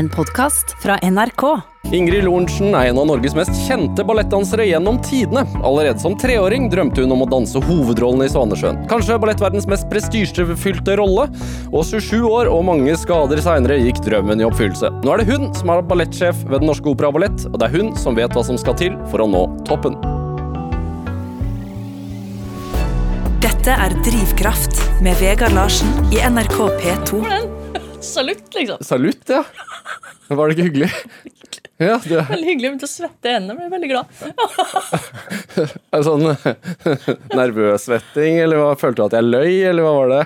En podkast fra NRK. Ingrid Lorentzen er en av Norges mest kjente ballettdansere gjennom tidene. Allerede som treåring drømte hun om å danse hovedrollen i Svanesjøen. Kanskje ballettverdens mest prestisjefylte rolle. Og 27 år og mange skader seinere gikk drømmen i oppfyllelse. Nå er det hun som er ballettsjef ved Den Norske Opera og Ballett, og det er hun som vet hva som skal til for å nå toppen. Dette er Drivkraft med Vegard Larsen i NRK P2. Salutt, liksom. Salutt, ja. Var det ikke hyggelig? Ja, det Veldig hyggelig. Jeg begynte å svette i hendene. Ble veldig glad. er sånn nervøs svetting, eller hva? Følte du at jeg løy, eller hva var det?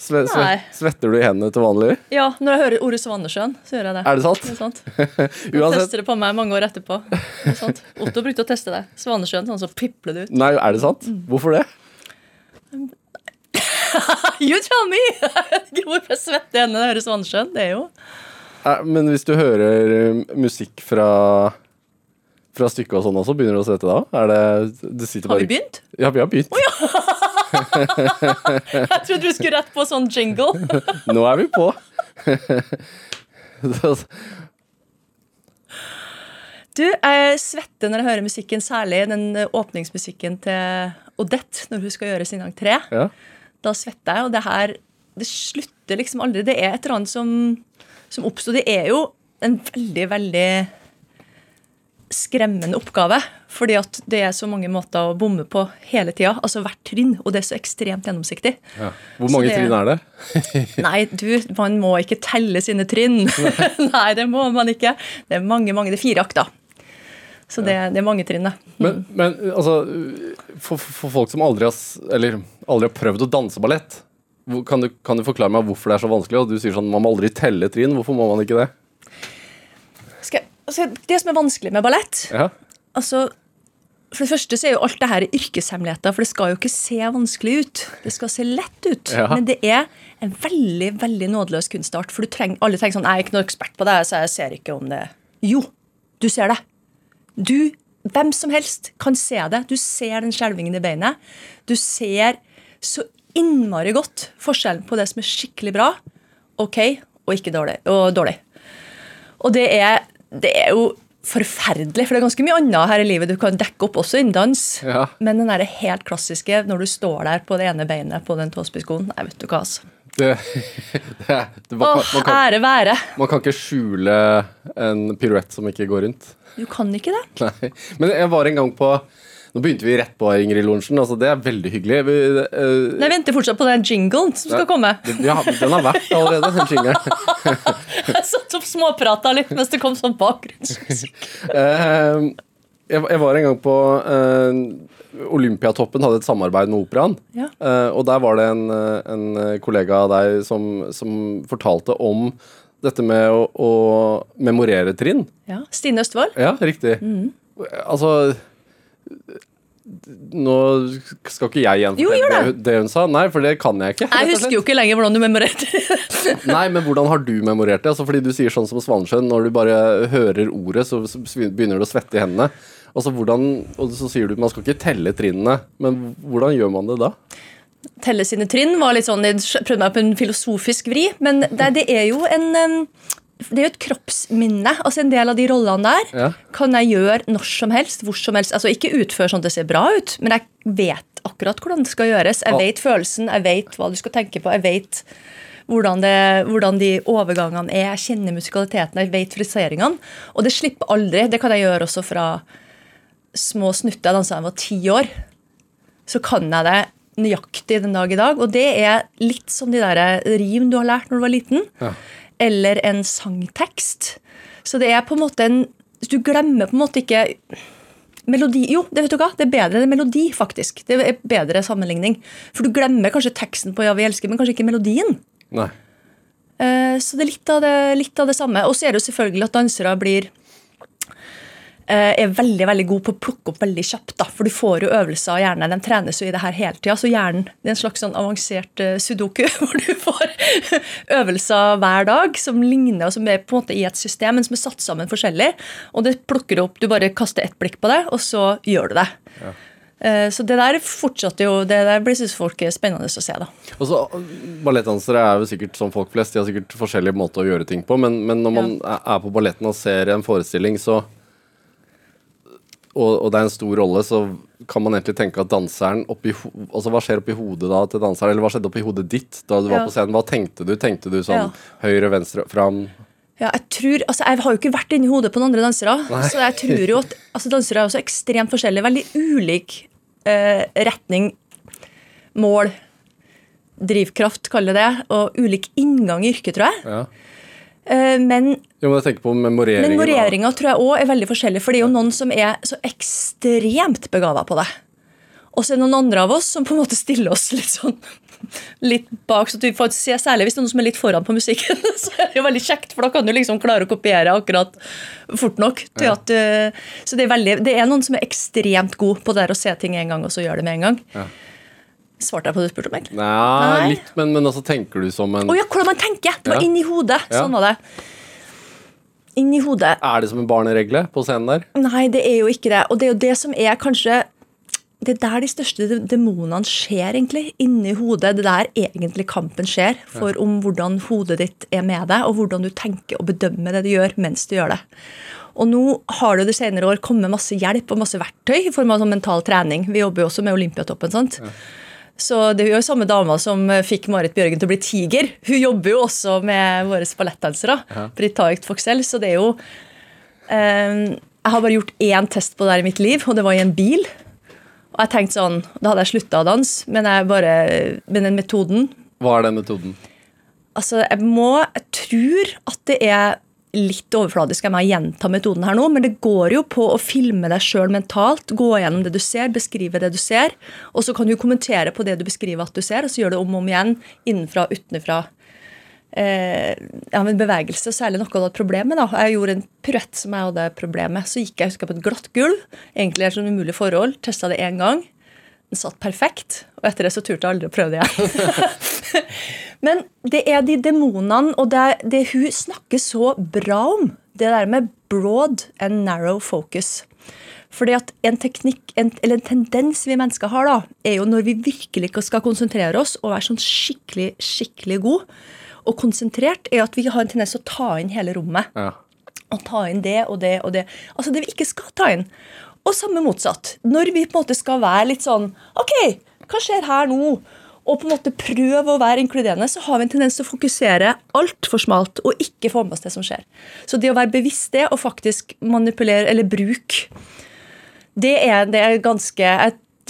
Sve, sve, svetter du i hendene til vanlig? Ja, når jeg hører ordet Svanesjøen, så gjør jeg det. Er det sant? Det er sant. Uansett. tester det på meg mange år etterpå. Er. Otto brukte å teste det. Svanesjøen, sånn så pipler det ut. Nei, er det sant? Hvorfor det? You tell me! Hvorfor jeg svetter i Det hører Svanesjøen. Det er jo Men hvis du hører eh, musikk fra fra stykket og sånn også, begynner du å svette da? Det, det sitter Har vi begynt? Ja, vi har begynt. Jeg trodde du skulle rett på sånn jingle. Nå er vi på. Du, jeg svetter når jeg hører musikken, særlig den eh, åpningsmusikken til Odette når hun skal gjøre sin entré. ja. Da svetter jeg, og det her Det slutter liksom aldri. Det er et eller annet som, som oppsto. Det er jo en veldig, veldig skremmende oppgave. Fordi at det er så mange måter å bomme på hele tida. Altså hvert trinn. Og det er så ekstremt gjennomsiktig. ja. Hvor mange det- trinn er det? Nei, du, man må ikke telle sine trinn. Nei, det må man ikke. Det er mange, mange. Det er fire akter. Så det, det er mange trinn, da. Men, men altså, for, for folk som aldri har, eller, aldri har prøvd å danse ballett, kan du, kan du forklare meg hvorfor det er så vanskelig? Og du sier sånn, man må aldri telle trinn. Hvorfor må man ikke det? Skal, altså, det som er vanskelig med ballett Ja. Altså, for det første så er jo alt det her yrkeshemmeligheter, for det skal jo ikke se vanskelig ut. Det skal se lett ut. Ja. Men det er en veldig veldig nådeløs kunstart. For du treng, alle tenker sånn Jeg er ikke noe ekspert på det, så jeg ser ikke om det Jo, du ser det. Du, hvem som helst, kan se det. Du ser den skjelvingen i beinet. Du ser så innmari godt forskjellen på det som er skikkelig bra, ok, og ikke dårlig. Og dårlig. Og det er, det er jo forferdelig, for det er ganske mye annet her i livet du kan dekke opp, også innen dans. Ja. Men den der helt klassiske, når du står der på det ene beinet på den tåspisskoen Nei, vet du hva, altså. Det, det, det, man, Åh, man, kan, ære være. man kan ikke skjule en piruett som ikke går rundt. Du kan ikke det. Nei. Men jeg var en gang på Nå begynte vi rett på Ingrid Lorentzen. Altså, det er veldig hyggelig. Vi, eh, Men Jeg venter fortsatt på den jinglen som skal komme. ja, den har vært allerede, den jingeren. Jeg satt og småprata litt mens det kom sånn bakgrunnsmusikk. Eh, jeg, jeg var en gang på uh, Olympiatoppen hadde et samarbeid med Operaen. Ja. Eh, og der var det en, eh, en kollega av deg som, som fortalte om dette med å, å memorere trinn. Ja, Stine Østvold. Ja, riktig. Mm. Altså Nå skal ikke jeg gjenfortelle det. det. hun sa. Nei, for det kan jeg ikke. Jeg husker jo ikke lenger hvordan du memorerte. Nei, men hvordan har du memorert det? Altså, fordi du sier sånn som Svanesjøen, når du bare hører ordet, så så begynner du å svette i hendene. Altså, hvordan, og så sier du man skal ikke telle trinnene, men hvordan gjør man det da? Telle sine trinn var litt sånn, Jeg prøvde meg på en filosofisk vri, men det, det er jo en det er jo et kroppsminne. altså En del av de rollene der Ja. kan jeg gjøre når som helst. hvor som helst, altså Ikke utføre sånn at det ser bra ut, men jeg vet akkurat hvordan det skal gjøres. Jeg vet følelsen, jeg vet hva du skal tenke på. jeg vet hvordan, det, hvordan de overgangene er. Jeg kjenner musikaliteten, jeg vet friseringene. Og det slipper aldri. Det kan jeg gjøre også fra små snutter. Jeg dansa da jeg var ti år. Så kan jeg det nøyaktig den dag i dag. Og det er litt som de der rim du har lært når du var liten. Ja. Eller en sangtekst. Så det er på en måte en Du glemmer på en måte ikke Melodi, jo, det vet du hva, det er bedre enn melodi, faktisk. Det er bedre sammenligning. For du glemmer kanskje teksten på 'Ja, vi elsker', men kanskje ikke melodien. Nei. Eh, Så det er litt av det, litt av det samme. Og så er det jo selvfølgelig at dansere blir eh, er veldig veldig god på å plukke opp veldig kjapt. da, For du får jo øvelser av hjernen. De trenes jo i det her hele tida. Så hjernen det er en slags sånn avansert eh, sudoku, hvor du får øvelser hver dag som ligner, og som er på en måte i et system, men som er satt sammen forskjellig. Og det plukker du opp. Du bare kaster ett blikk på det, og så gjør du det. Ja. Så det der fortsatte jo Det der blir synes folk er spennende å se, da. Og så, Ballettdansere er jo sikkert som folk flest, de har sikkert forskjellige måter å gjøre ting på, men, men når man ja. er på balletten og ser en forestilling, så og, og det er en stor rolle, så kan man egentlig tenke at danseren oppi, altså Hva skjer oppi hodet da til danseren, eller hva skjedde oppi hodet ditt da du var på scenen? Hva tenkte du? Tenkte du sånn Ja. høyre, venstre, fram? Ja, jeg tror, altså jeg har jo ikke vært inni hodet på noen andre dansere. Så jeg tror jo at altså Dansere er også ekstremt forskjellige. Veldig ulik eh, retning, mål, drivkraft, kaller det det. Og ulik inngang i yrket, tror jeg. Ja. Eh, men Jo, men jeg på memoreringen. memoreringen tror jeg òg er veldig forskjellig. For det er jo noen som er så ekstremt begava på det. Og så er det noen andre av oss som på en måte stiller oss litt sånn litt bak, så du får se særlig hvis det er noen som er litt foran på musikken. Så er det jo veldig kjekt, for da kan du liksom klare å kopiere akkurat fort nok. til Ja. at eh, Så det er, veldig, det er noen som er ekstremt gode på det der å se ting en gang, og så gjøre det med en gang. Ja. Svarte jeg på det du spurte om, egentlig? Nei, Nei. litt, men, men altså tenker du som en Å ja, hvordan man tenker! Det var Ja. inni hodet. Ja. Sånn var det. Inni hodet. Er det som en barneregle på scenen der? Nei, det er jo ikke det. Og det er jo det som er kanskje Det er der de største de- demonene skjer, egentlig. Inni hodet. Det er der egentlig kampen skjer. For om hvordan hodet ditt er med deg, og hvordan du tenker og bedømmer det du gjør mens du gjør det. Og nå har det jo de senere år kommet masse hjelp og masse verktøy i form av sånn mental trening. Vi jobber jo også med Olympiatoppen. sant? Så det er jo samme dama som eh, fikk Marit Bjørgen til å bli tiger. Hun jobber jo også med våre ballettdansere. Britt Taekt Foxell, så det er jo um, Jeg har bare gjort én test på det her i mitt liv, og det var i en bil. Og jeg tenkte sånn, Da hadde jeg slutta å danse, men, jeg bare, men den metoden Hva er den metoden? Altså, jeg må Jeg tror at det er litt overfladisk av meg gjenta metoden her nå, men det går jo på å filme deg sjøl mentalt, gå gjennom det du ser, beskrive det du ser, og så kan du kommentere på det du beskriver at du ser, og så gjør det om og om igjen, innenfra og utenfra. Eh, ja, men bevegelse, særlig noe av det problemet. da. Jeg gjorde en piruett som jeg hadde problem med. Så gikk jeg husker, jeg, på et glatt gulv, egentlig et sånn umulig forhold, testa det én gang. Den satt perfekt, og etter det så turte jeg aldri å prøve det igjen. Men det er de demonene, og det, det hun snakker så bra om, det der med broad and narrow focus. Fordi at en teknikk, en, eller en tendens vi mennesker har, da, er jo når vi virkelig skal konsentrere oss og være sånn skikkelig, skikkelig god og konsentrert, er at vi har en tendens til å ta inn hele rommet Ja. og ta inn det og det og det. Altså det vi ikke skal ta inn. Og samme motsatt. Når vi på en måte skal være litt sånn Ok, hva skjer her nå? Og på en måte prøve å være inkluderende, så har vi en tendens til å fokusere altfor smalt og ikke få med oss det som skjer. Så det å være bevisst det, og faktisk manipulere eller bruke, det er, det er ganske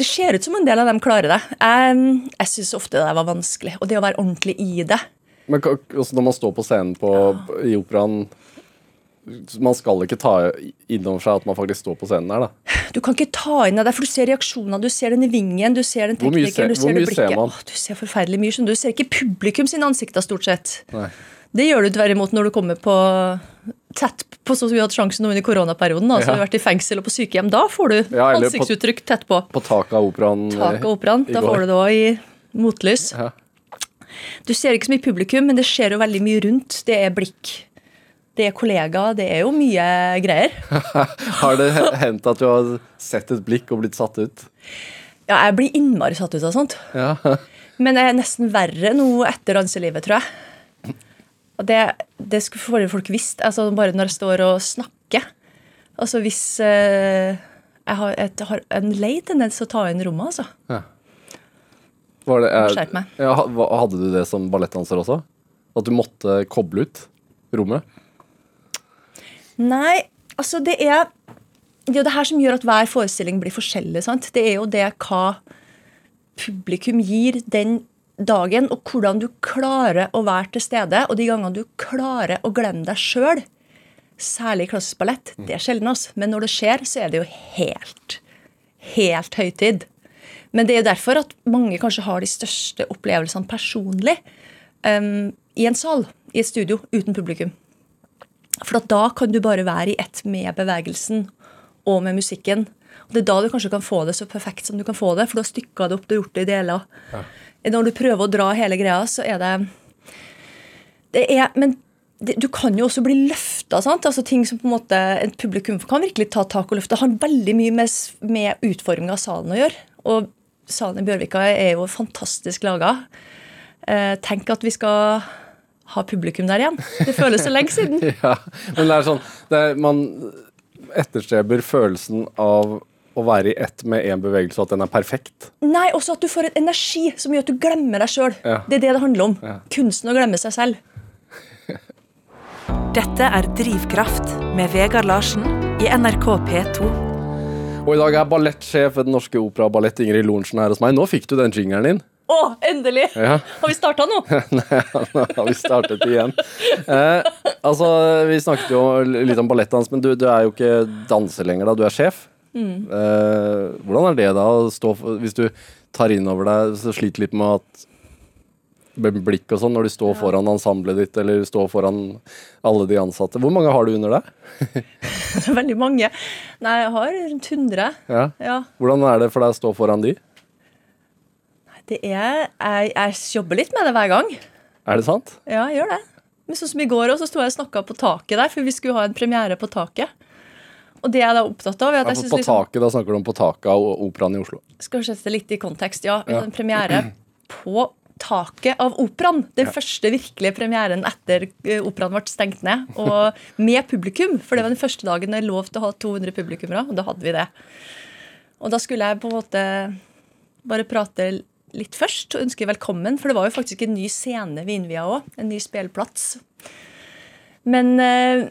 Det ser ut som en del av dem klarer det. Jeg, jeg syns ofte det var vanskelig. Og det å være ordentlig i det. Men når man står på scenen på, i operaen Man skal ikke ta innover seg at man faktisk står på scenen der, da. Du kan ikke ta inn deg, for du ser reaksjonene, du ser den vingen, du ser den ser- du ser det blikket. ser? Åh, du ser forferdelig mye. Du ser ikke publikum sine ansikter, stort sett. Nei. Det gjør du derimot når du kommer på tett på sånn som vi hadde sjansen nå under koronaperioden. Da, så vi har vært i fengsel og på sykehjem. Da får du Ja, ansiktsuttrykk tett på. På taket av operaen. Tak eh, av operaen. Da går. får du det òg i motlys. Ja. Du ser ikke så mye publikum, men det skjer jo veldig mye rundt. Det er blikk. Det er kollegaer. Det er jo mye greier. Har det he- hendt at du har sett et blikk og blitt satt ut? Ja, jeg blir innmari satt ut av sånt. Ja. Men det er nesten verre nå etter danselivet, tror jeg. Og det, det skulle folk visst. Altså bare når jeg står og snakker. Altså hvis eh, jeg, har, et, har en lei tendens til å ta inn rommet, altså. Var det, eh, meg. Ja, hadde du det som ballettdanser også? At du måtte koble ut rommet? Nei, altså det er det er jo det her som gjør at hver forestilling blir forskjellig. sant? Det er jo det hva publikum gir den dagen, og hvordan du klarer å være til stede. Og de gangene du klarer å glemme deg sjøl, særlig i klassisk ballett, det er sjelden, altså. Men når det skjer, så er det jo helt, helt høytid. Men det er jo derfor at mange kanskje har de største opplevelsene personlig um, i en sal, i et studio, uten publikum. For at da kan du bare være i ett med bevegelsen og med musikken. Og Det er da du kanskje kan få det så perfekt som du kan få det, for du har stykka det opp, du har gjort det i deler. Når du prøver å dra hele greia, så er det, det er, Men det, du kan jo også bli løfta. Altså ting som på en måte et publikum kan virkelig ta tak og løfte. Det har veldig mye med, med utforminga av salen å gjøre. Og salen i Bjørvika er jo fantastisk laga. Eh, tenk at vi skal ha publikum der igjen. Det føles så lenge siden. Ja, men det er sånn det er, Man etterstreber følelsen av å være i ett med én bevegelse, og at den er perfekt. Nei, også at du får en energi som gjør at du glemmer deg sjøl. Ja. Det er det det handler om. Ja. Kunsten å glemme seg selv. Dette er Drivkraft med Vegard Larsen i NRK P2. Og i dag er ballettsjef ved Den Norske Opera og Ballett Ingrid Lorentzen her hos meg. Nå fikk du den jingeren din. Å, endelig! Ja. Har vi starta nå? Nei, Nå har vi startet igjen. Eh, altså, Vi snakket jo litt om ballettdans, men du, du er jo ikke danser lenger, da. Du er sjef. Eh, hvordan er det da å stå Hvis du tar inn over deg så sliter litt med at med blikk og sånn når du står foran ensemblet ditt eller står foran alle de ansatte. Hvor mange har du under deg? Veldig mange. Nei, jeg har rundt 100. Ja. Ja. Hvordan er det for deg å stå foran de? Det er jeg, jeg jobber litt med det hver gang. Er det sant? Ja, jeg gjør det. Men sånn som i går også, så sto jeg og snakka på taket der, for vi skulle ha en premiere på taket. Og det jeg er da opptatt av, er at Ja, jeg på, synes på liksom, taket, da snakker du om på taket av Operaen i Oslo. Skal sette det litt i kontekst, ja. Vi Ja. en premiere på taket av operaen. Den første virkelige premieren etter eh, operaen ble stengt ned. Og med publikum, for det var den første dagen det er lov til å ha 200 publikummere, og da hadde vi det. Og da skulle jeg på en måte bare prate litt først og ønske velkommen, for det var jo faktisk en ny scene vi innvia òg. En ny spillplass. Men eh,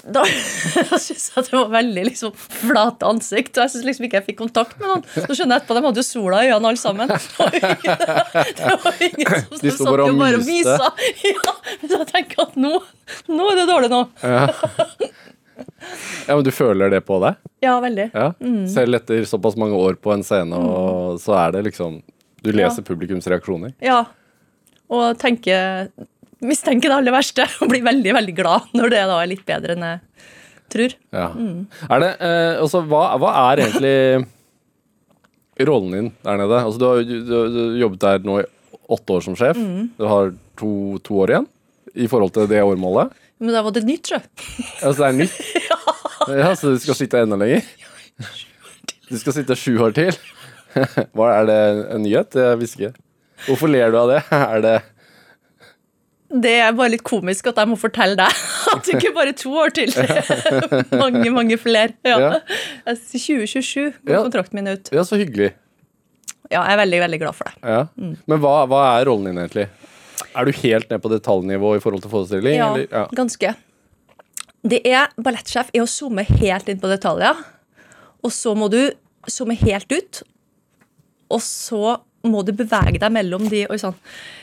da syns jeg at det var veldig liksom flate ansikt, og jeg syns liksom ikke jeg fikk kontakt med noen. Så skjønner jeg etterpå de hadde jo sola i øynene alle sammen. Det var ingen, som De sto bare og myste. Ja, men jeg tenker at nå, nå er det dårlig nå. Ja, men Du føler det på deg? Ja, veldig. Ja. Selv etter såpass mange år på en scene, og så er det liksom Du leser Ja. publikums reaksjoner. Ja. Og tenker mistenker det aller verste og blir veldig, veldig glad når det da er litt bedre enn jeg tror. Ja. Er det eh, Altså, hva, hva er egentlig rollen din der nede? Altså, du har, du, du, jobbet der nå i åtte år som sjef. Du har to, to år igjen i forhold til det årmålet. Men da var det nytt, sjø. Ja, så det er nytt? Ja, Så du skal sitte enda lenger? Du skal sitte sju år til? Hva Er det en nyhet? Jeg visste ikke. Hvorfor ler du av det? Er det Det er bare litt komisk at jeg må fortelle deg at det ikke bare er to år til. mange, mange flere. Ja. Ja. 2027 går Ja. kontrakten min ut. Ja, så hyggelig. Ja, jeg er veldig, veldig glad for det. Ja. Men hva, hva er rollen din egentlig? Er du helt ned på detaljnivå i forhold til forestilling? Ja, eller? Ja. ganske. Det er ballettsjef er å zoome helt inn på detaljer. Og så må du zoome helt ut. Og så må du bevege deg mellom de Oi sann.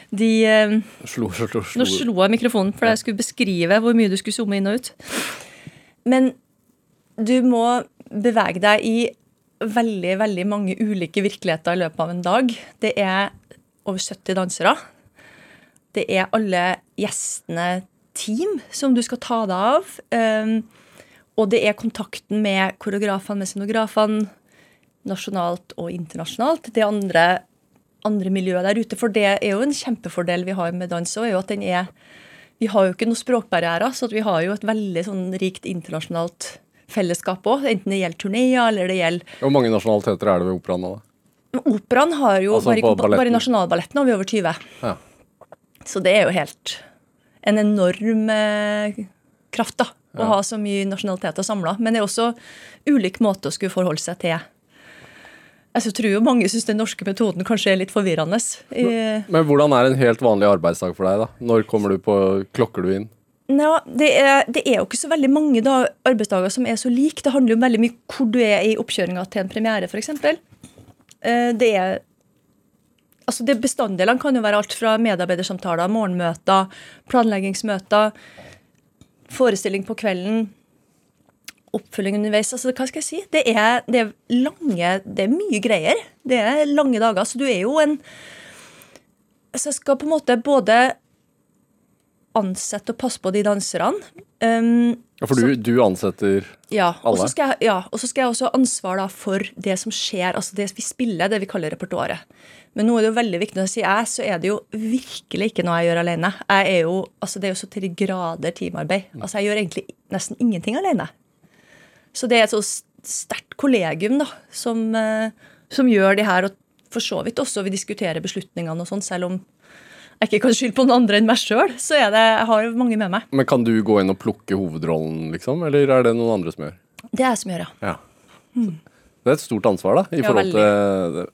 De eh, Slo, slo, slo, Nå slo. jeg mikrofonen for jeg skulle beskrive hvor mye du skulle zoome inn og ut. Men du må bevege deg i veldig, veldig mange ulike virkeligheter i løpet av en dag. Det er over 70 dansere. Det er alle gjestene team som du skal ta deg av. Um, og det er kontakten med koreografene, med scenografene, nasjonalt og internasjonalt. Det andre, andre miljøet der ute. For det er jo en kjempefordel vi har med dans òg, er jo at den er Vi har jo ikke noen språkbarrierer, så vi har jo et veldig sånn rikt internasjonalt fellesskap òg. Enten det gjelder turneer eller det gjelder Hvor mange nasjonaliteter er det ved operaen nå? da? Operaen har jo Altså bare, på bare Nasjonalballetten har vi over 20. Ja. Så det er jo helt en enorm eh, kraft, da. Å Ja. ha så mye nasjonaliteter samla. Men det er også ulik måte å skulle forholde seg til. Altså, Jeg tror jo mange syns den norske metoden kanskje er litt forvirrende. Men, Men hvordan er en helt vanlig arbeidsdag for deg? da? Når kommer du på, klokker du inn? Nå, det er, det er jo ikke så veldig mange da, arbeidsdager som er så like. Det handler jo veldig mye hvor du er i oppkjøringa til en premiere, f.eks. Det er Altså det Bestanddelene kan jo være alt fra medarbeidersamtaler, morgenmøter, planleggingsmøter, forestilling på kvelden, oppfølging underveis. altså Hva skal jeg si? Det er, det er lange Det er mye greier. Det er lange dager. Så du er jo en Så jeg skal på en måte både ansette og passe på de danserne. Um, Ja, For du, du ansetter ja, og Alle? så skal, jeg- ja, og så skal jeg også ha ansvar da for det som skjer, altså det vi spiller, det vi kaller repertoaret. Men nå er det jo veldig viktig når jeg sier jeg, så er det jo virkelig ikke noe jeg gjør alene. Jeg er jo, altså Det er jo så til de grader teamarbeid. Altså Jeg gjør egentlig nesten ingenting alene. Så det er et så sterkt kollegium da, som, eh, som gjør de her, og for så vidt også vi diskuterer beslutningene og sånn, selv om jeg ikke kan skylde på noen andre enn meg sjøl, så er det, jeg har mange med meg. Men kan du gå inn og plukke hovedrollen, liksom? Eller er det noen andre som gjør? Det er jeg som gjør, ja. Ja. Det er et stort ansvar, da, i Ja, forhold til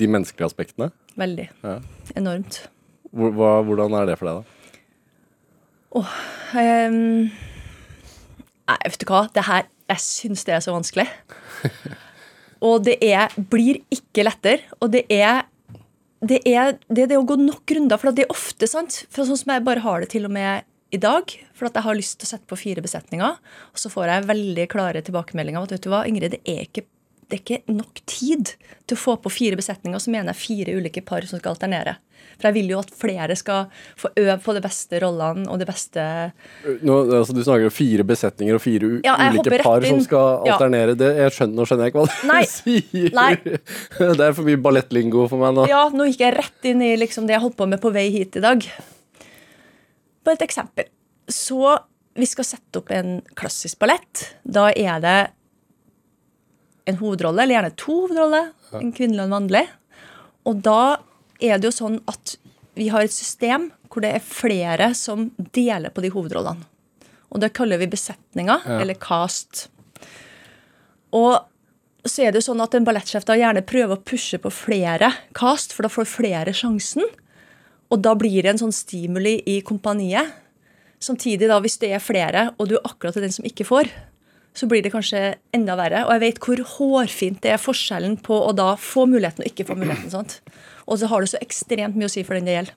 de menneskelige aspektene. Veldig. Ja. Enormt. Hva, hvordan er det for deg, da? Ehm, nei, vet du hva? Det her, jeg syns det er så vanskelig. Og det er, blir ikke lettere. Og det er det er det, er det å gå nok runder. For det er ofte sant, for sånn som jeg bare har det til og med i dag, for at jeg har lyst til å sette på fire besetninger, og så får jeg veldig klare tilbakemeldinger om at vet du hva, Ingrid, det er ikke det er ikke nok tid til å få på fire besetninger. Så mener jeg fire ulike par som skal alternere. For jeg vil jo at flere skal få øve på de beste rollene og det beste Nå, altså, du snakker jo fire besetninger og fire Ja, ulike par som skal skal Ja. alternere. Det, jeg skjønner, nå skjønner jeg ikke hva du Nei. sier. Nei. Det er for mye ballettlingo for meg nå. Ja, nå gikk jeg rett inn i liksom det jeg holdt på med på vei hit i dag. På et eksempel. Så vi skal sette opp en klassisk ballett. Da er det en hovedrolle, eller gjerne to hovedroller. En kvinnelig og en mannlig. Og da er det jo sånn at vi har et system hvor det er flere som deler på de hovedrollene. Og det kaller vi besetninger, eller cast. Og så er det jo sånn at en ballettsjef da gjerne prøver å pushe på flere cast, for da får flere sjansen. Og da blir det en sånn stimuli i kompaniet. Samtidig, da, hvis det er flere, og du er akkurat den som ikke får, så blir det kanskje enda verre. Og jeg vet hvor hårfint det er forskjellen på å da få muligheten og ikke få muligheten. sant? Og så har det så ekstremt mye å si for den det gjelder.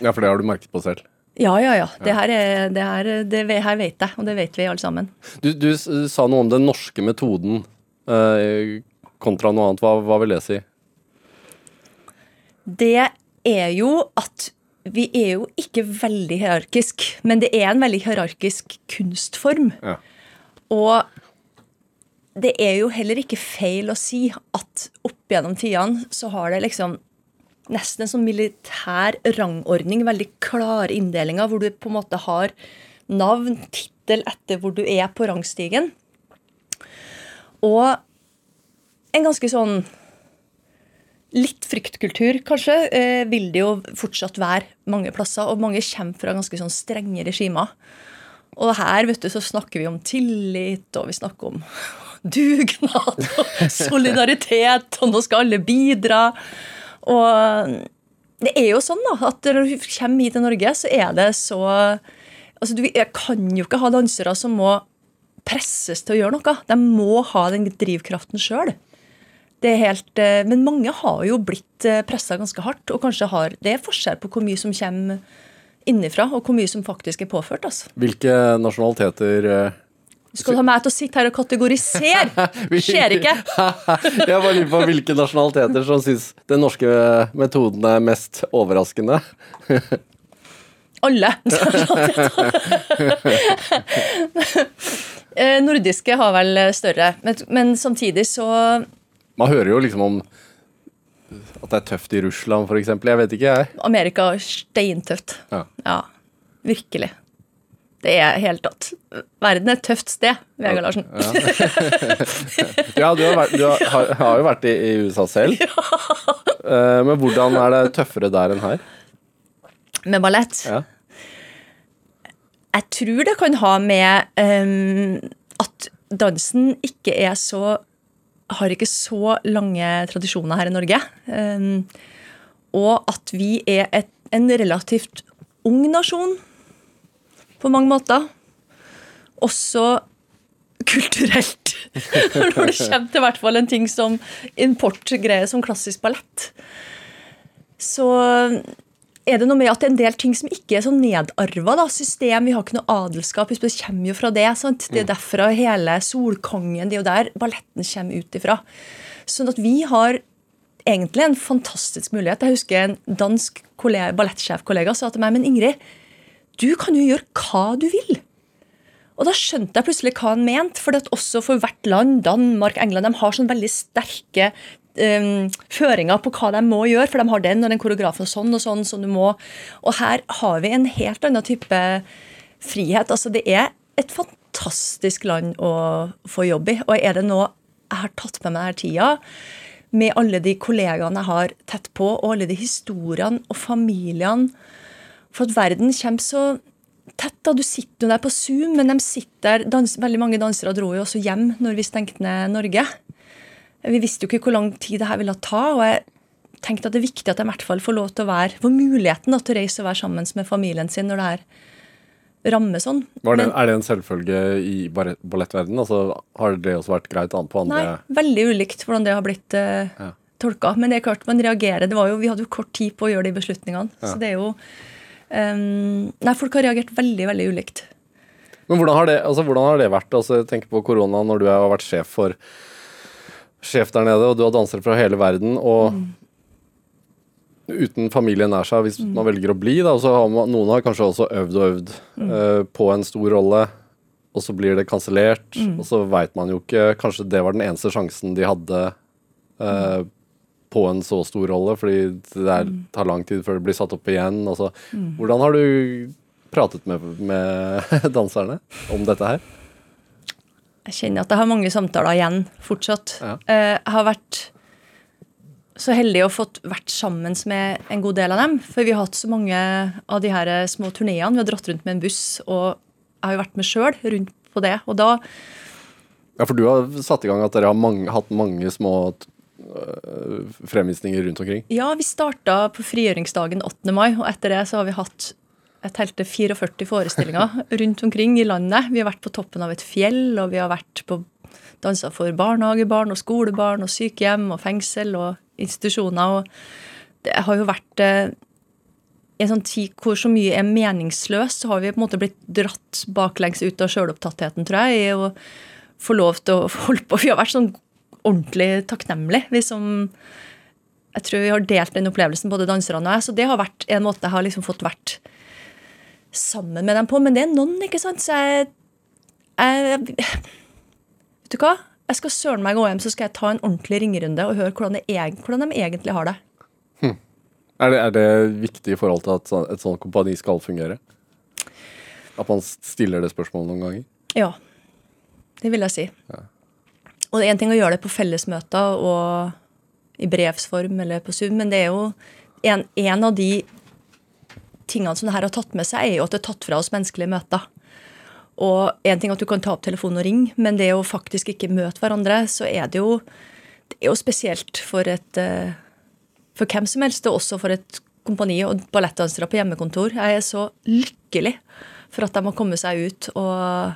Ja, for det har du merket på selv. Ja, ja, ja. Det her, er, det her, det her vet jeg, og det vet vi alle sammen. Du, du sa noe om den norske metoden eh, kontra noe annet. Hva, hva vil det si? det er jo at vi er jo ikke veldig hierarkisk, men det er en veldig hierarkisk kunstform. Ja. Og det er jo heller ikke feil å si at opp gjennom tidene så har det liksom nesten en sånn militær rangordning, veldig klare inndelinger, hvor du på en måte har navn, tittel etter hvor du er på rangstigen. Og en ganske sånn Litt fryktkultur, kanskje, eh, vil det jo fortsatt være mange plasser. Og mange kommer fra ganske sånn strenge regimer. Og her vet du, så snakker vi om tillit, og vi snakker om dugnad og solidaritet, og nå skal alle bidra. Og det er jo sånn da, at når du kommer hit til Norge, så er det så altså du, kan jo ikke ha dansere som må presses til å gjøre noe. De må ha den drivkraften sjøl. Det er helt, eh, men mange har jo blitt pressa ganske hardt, og kanskje har det er forskjell på hvor mye som kommer innifra, og hvor mye som faktisk er påført. altså. Hvilke nasjonaliteter du Skal ha meg til å sitte her og kategorisere? Skjer ikke. Jeg bare lurer på hvilke nasjonaliteter som syns den norske metoden er mest overraskende. Alle. Eh, Nordiske har vel større, men, men samtidig så Man hører jo liksom om at det er tøft i Russland, f.eks. Jeg vet ikke, jeg. Amerika er steintøft. Ja. Ja, virkelig. Det er helt tatt. Verden er et tøft sted, Vegard Larsen. Ja, du har, vært, du har, har, har jo vært i, i USA selv. Ja. men hvordan er det tøffere der enn her? Med ballett. Ja. Jeg tror det kan ha med um, at dansen ikke er så Har ikke så lange tradisjoner her i Norge. Ehm, og at vi er et, en relativt ung nasjon på mange måter. Også kulturelt. Når det kommer til hvert fall en ting som importgreier som klassisk ballett. Så er det noe med at det er en del ting som ikke er så nedarva. da, System, Vi har ikke noe adelskap. Det kommer jo fra det. sant? Det er derfra hele Solkongen Det er jo der balletten kommer ut ifra. Sånn at vi har egentlig en fantastisk mulighet. Jeg husker en dansk kollega- ballettsjefkollega sa til meg men Ingrid, du kan jo gjøre hva du vil. Og da skjønte jeg plutselig hva han mente. For at også for hvert land, Danmark, England, de har sånn veldig sterke um, føringer på hva de må gjøre, for de har den og den koreografen og sånn og sånn som du må. Og her har vi en helt annen type frihet. Altså, det er et fantastisk land å få jobb i. Og er det noe jeg har tatt med meg denne tida, med alle de kollegaene jeg har tett på, og alle de historiene og familiene For at verden kommer så tett. da, Du sitter jo der på Zoom, men de sitter dans, veldig mange dansere dro jo også hjem når vi stengte ned Norge. Vi visste jo ikke hvor lang tid det her ville ta. og jeg tenkte at det er viktig at de i hvert fall får lov til å være, får muligheten da, til å reise og være sammen med familien sin når det her ramme sånn. Det, Men, er det en selvfølge i ballettverdenen? Altså, har det også vært greit annet på andre Nei, veldig ulikt hvordan det har blitt uh, ja. tolka. Men det er klart man reagerer. Det var jo, vi hadde jo kort tid på å gjøre de beslutningene. Ja. Så det er jo um, Nei, folk har reagert veldig, veldig ulikt. Men hvordan har det, altså, hvordan har det vært? Altså, jeg tenker på korona når du har vært sjef for sjef der nede, og du har dansere fra hele verden. og mm uten familien nær seg, hvis mm. man velger å bli. Da, og så har man, Noen har kanskje også øvd og øvd mm. uh, på en stor rolle, og så blir det kansellert. Mm. Og så veit man jo ikke Kanskje det var den eneste sjansen de hadde uh, på en så stor rolle, fordi det er, mm. tar lang tid før det blir satt opp igjen. Altså, hvordan har du pratet med, med danserne om dette her? Jeg kjenner at jeg har mange samtaler igjen fortsatt. Ja. Uh, jeg har vært så heldig å fått vært sammen med en god del av dem. For vi har hatt så mange av de her små turneene. Vi har dratt rundt med en buss, og jeg har jo vært med sjøl rundt på det. Og da Ja, for du har satt i gang at dere har mange, hatt mange små øh, fremvisninger rundt omkring? Ja, vi starta på frigjøringsdagen 8. mai, og etter det så har vi hatt et telte 44 forestillinger rundt omkring i landet. Vi har vært på toppen av et fjell, og vi har vært på dansa for barnehagebarn og skolebarn og sykehjem og fengsel og institusjoner. og Det har jo vært eh, en sånn tid hvor så mye er meningsløst, så har vi på en måte blitt dratt baklengs ut av sjølopptattheten, tror jeg, i å få lov til å holde på. Vi har vært sånn ordentlig takknemlige, vi som Jeg tror vi har delt den opplevelsen, både danserne og jeg. Så det har vært en måte jeg har liksom fått vært sammen med dem på. Men det er noen, ikke sant. Så jeg, jeg Vet du hva? jeg skal søren meg gå hjem så skal jeg ta en ordentlig ringerunde og høre hvordan, det, hvordan de egentlig har det. Hm. Er, det. er det viktig i forhold til at et sånt kompani skal fungere? At man stiller det spørsmålet noen ganger? Ja. Det vil jeg si. Ja. Og det er én ting å gjøre det på fellesmøter og i brevsform eller på Zoom, men det er jo en, en av de tingene som det her har tatt med seg, er jo at det er tatt fra oss menneskelige møter. Og en ting at du kan ta opp telefonen og ringe, men det å faktisk ikke møte hverandre, så er det jo, det er jo spesielt for et eh, For hvem som helst, og også for et kompani og ballettdansere på hjemmekontor. Jeg er så lykkelig for at de har kommet seg ut og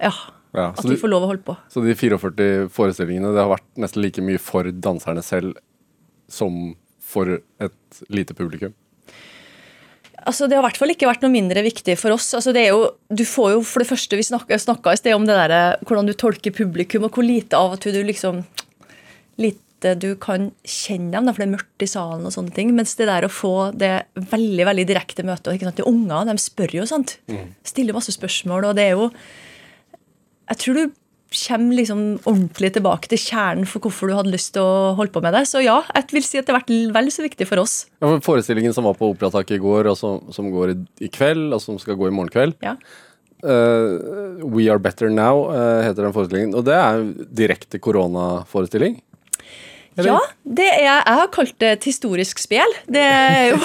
Ja. ja at vi får lov å holde på. Så de 44 forestillingene det har vært nesten like mye for danserne selv som for et lite publikum? Altså, det har i hvert fall ikke vært noe mindre viktig for oss. Altså, det er jo, du får jo for det første, Vi snakka i sted om det der, hvordan du tolker publikum, og hvor lite av til du liksom lite du kan kjenne dem, for det er mørkt i salen. og sånne ting, Mens det der å få det veldig veldig direkte møtet ikke sant, De unger de spør jo, sant? Mm. Stiller masse spørsmål. og det er jo Jeg tror du kommer liksom ordentlig tilbake til kjernen for hvorfor du hadde lyst til å holde på med det. Så ja, jeg vil si at det har vært vel så viktig for oss. Ja, for forestillingen som var på Operataket i går, og som, som går i, i, kveld, og som skal gå i morgen kveld ja. uh, We Are Better Now uh, heter den forestillingen. Og det er en direkte koronaforestilling? Ja, det er, jeg har kalt det et historisk spel. Det er jo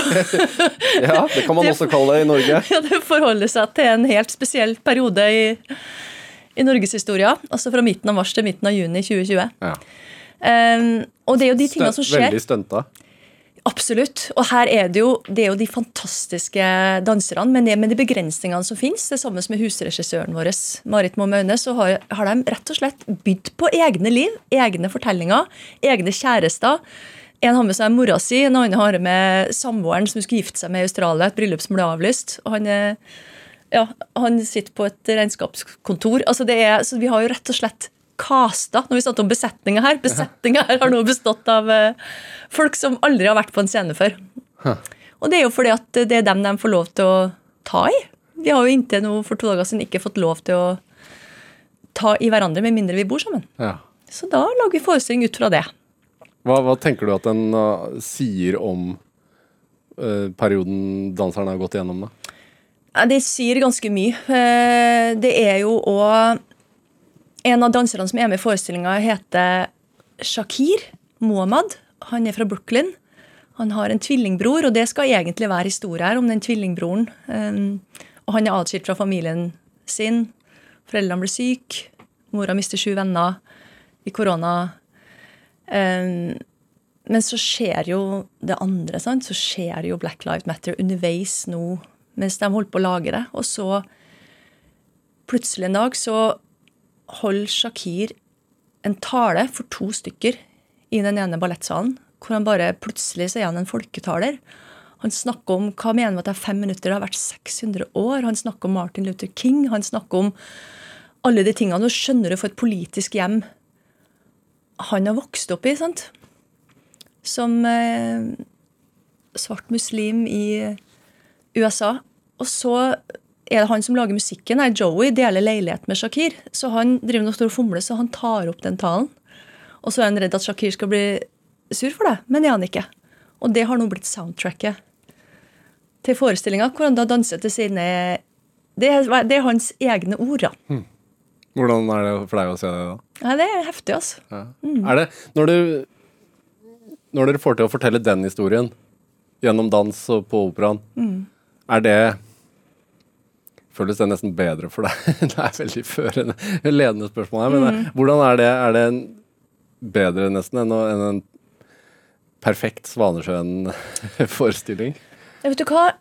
Ja, det kan man også kalle det i Norge. Ja, Det forholder seg til en helt spesiell periode i i norgeshistoria. Altså fra midten av mars til midten av juni 2020. Ja. Um, og det er jo de tingene som skjer. Veldig stunta. Absolutt. Og her er det jo, det er jo de fantastiske danserne, men det med de begrensningene som finnes, det samme som med husregissøren vår, Marit Moe Maune, så har, har, de rett og slett bydd på egne liv, egne fortellinger, egne kjærester. En har med seg mora si, en annen har med samboeren som skulle gifte seg med i Australia, et bryllup som ble avlyst. og han er ja, han sitter på et regnskapskontor. Altså det er, så vi har jo rett og slett kasta, Når vi snakker om besetninga her Besetninga her har nå bestått av uh, folk som aldri har vært på en scene før. Huh. Og det er jo fordi at det er dem de får lov til å ta i. Vi har jo inntil nå for to dager siden ikke fått lov til å ta i hverandre med mindre vi bor sammen. Ja. Så da lager vi forestilling ut fra det. Hva, hva tenker du at den uh, sier om uh, perioden danseren har gått igjennom? da? Det sier ganske mye. Eh, Det er jo òg En av danserne som er med i forestillinga, heter Shakir Mohamad. Han er fra Brooklyn. Han har en tvillingbror, og det skal egentlig være historie her om den tvillingbroren. Um, Og han er atskilt fra familien sin. Foreldrene blir syke. Mora mister sju venner i korona. Um, men så skjer jo det andre. sant? Så skjer jo Black Lives Matter underveis nå mens de holdt på å lage det. Og så plutselig en dag så holder Shakir en tale for to stykker i den ene ballettsalen. Hvor han bare plutselig så er han en folketaler. Han snakker om hva mener vi at det er fem minutter, det har vært 600 år. Han snakker om Martin Luther King. Han snakker om alle de tingene. Nå skjønner du for et politisk hjem han har vokst opp i. sant? Som eh, svart muslim i USA. Og så er det han som lager musikken. Nei, Joey deler leilighet med Shakir. Så han driver og står og fomler, så han tar opp den talen. Og så er han redd at Shakir skal bli sur for det, men det er han ikke. Og det har nå blitt soundtracket til forestillinga, hvor han da danser til sine Det er, det er hans egne ord, da. Hvordan er det for deg å se det? da? Nei, det er heftig, altså. Ja. Er det, når, du, når dere får til å fortelle den historien gjennom dans og på operaen, er det Føles det nesten bedre for deg? det er veldig førende, ledende spørsmål her. Men mm. hvordan er det, er det bedre nesten enn, enn en perfekt Svanesjøen-forestilling? Vet du hva?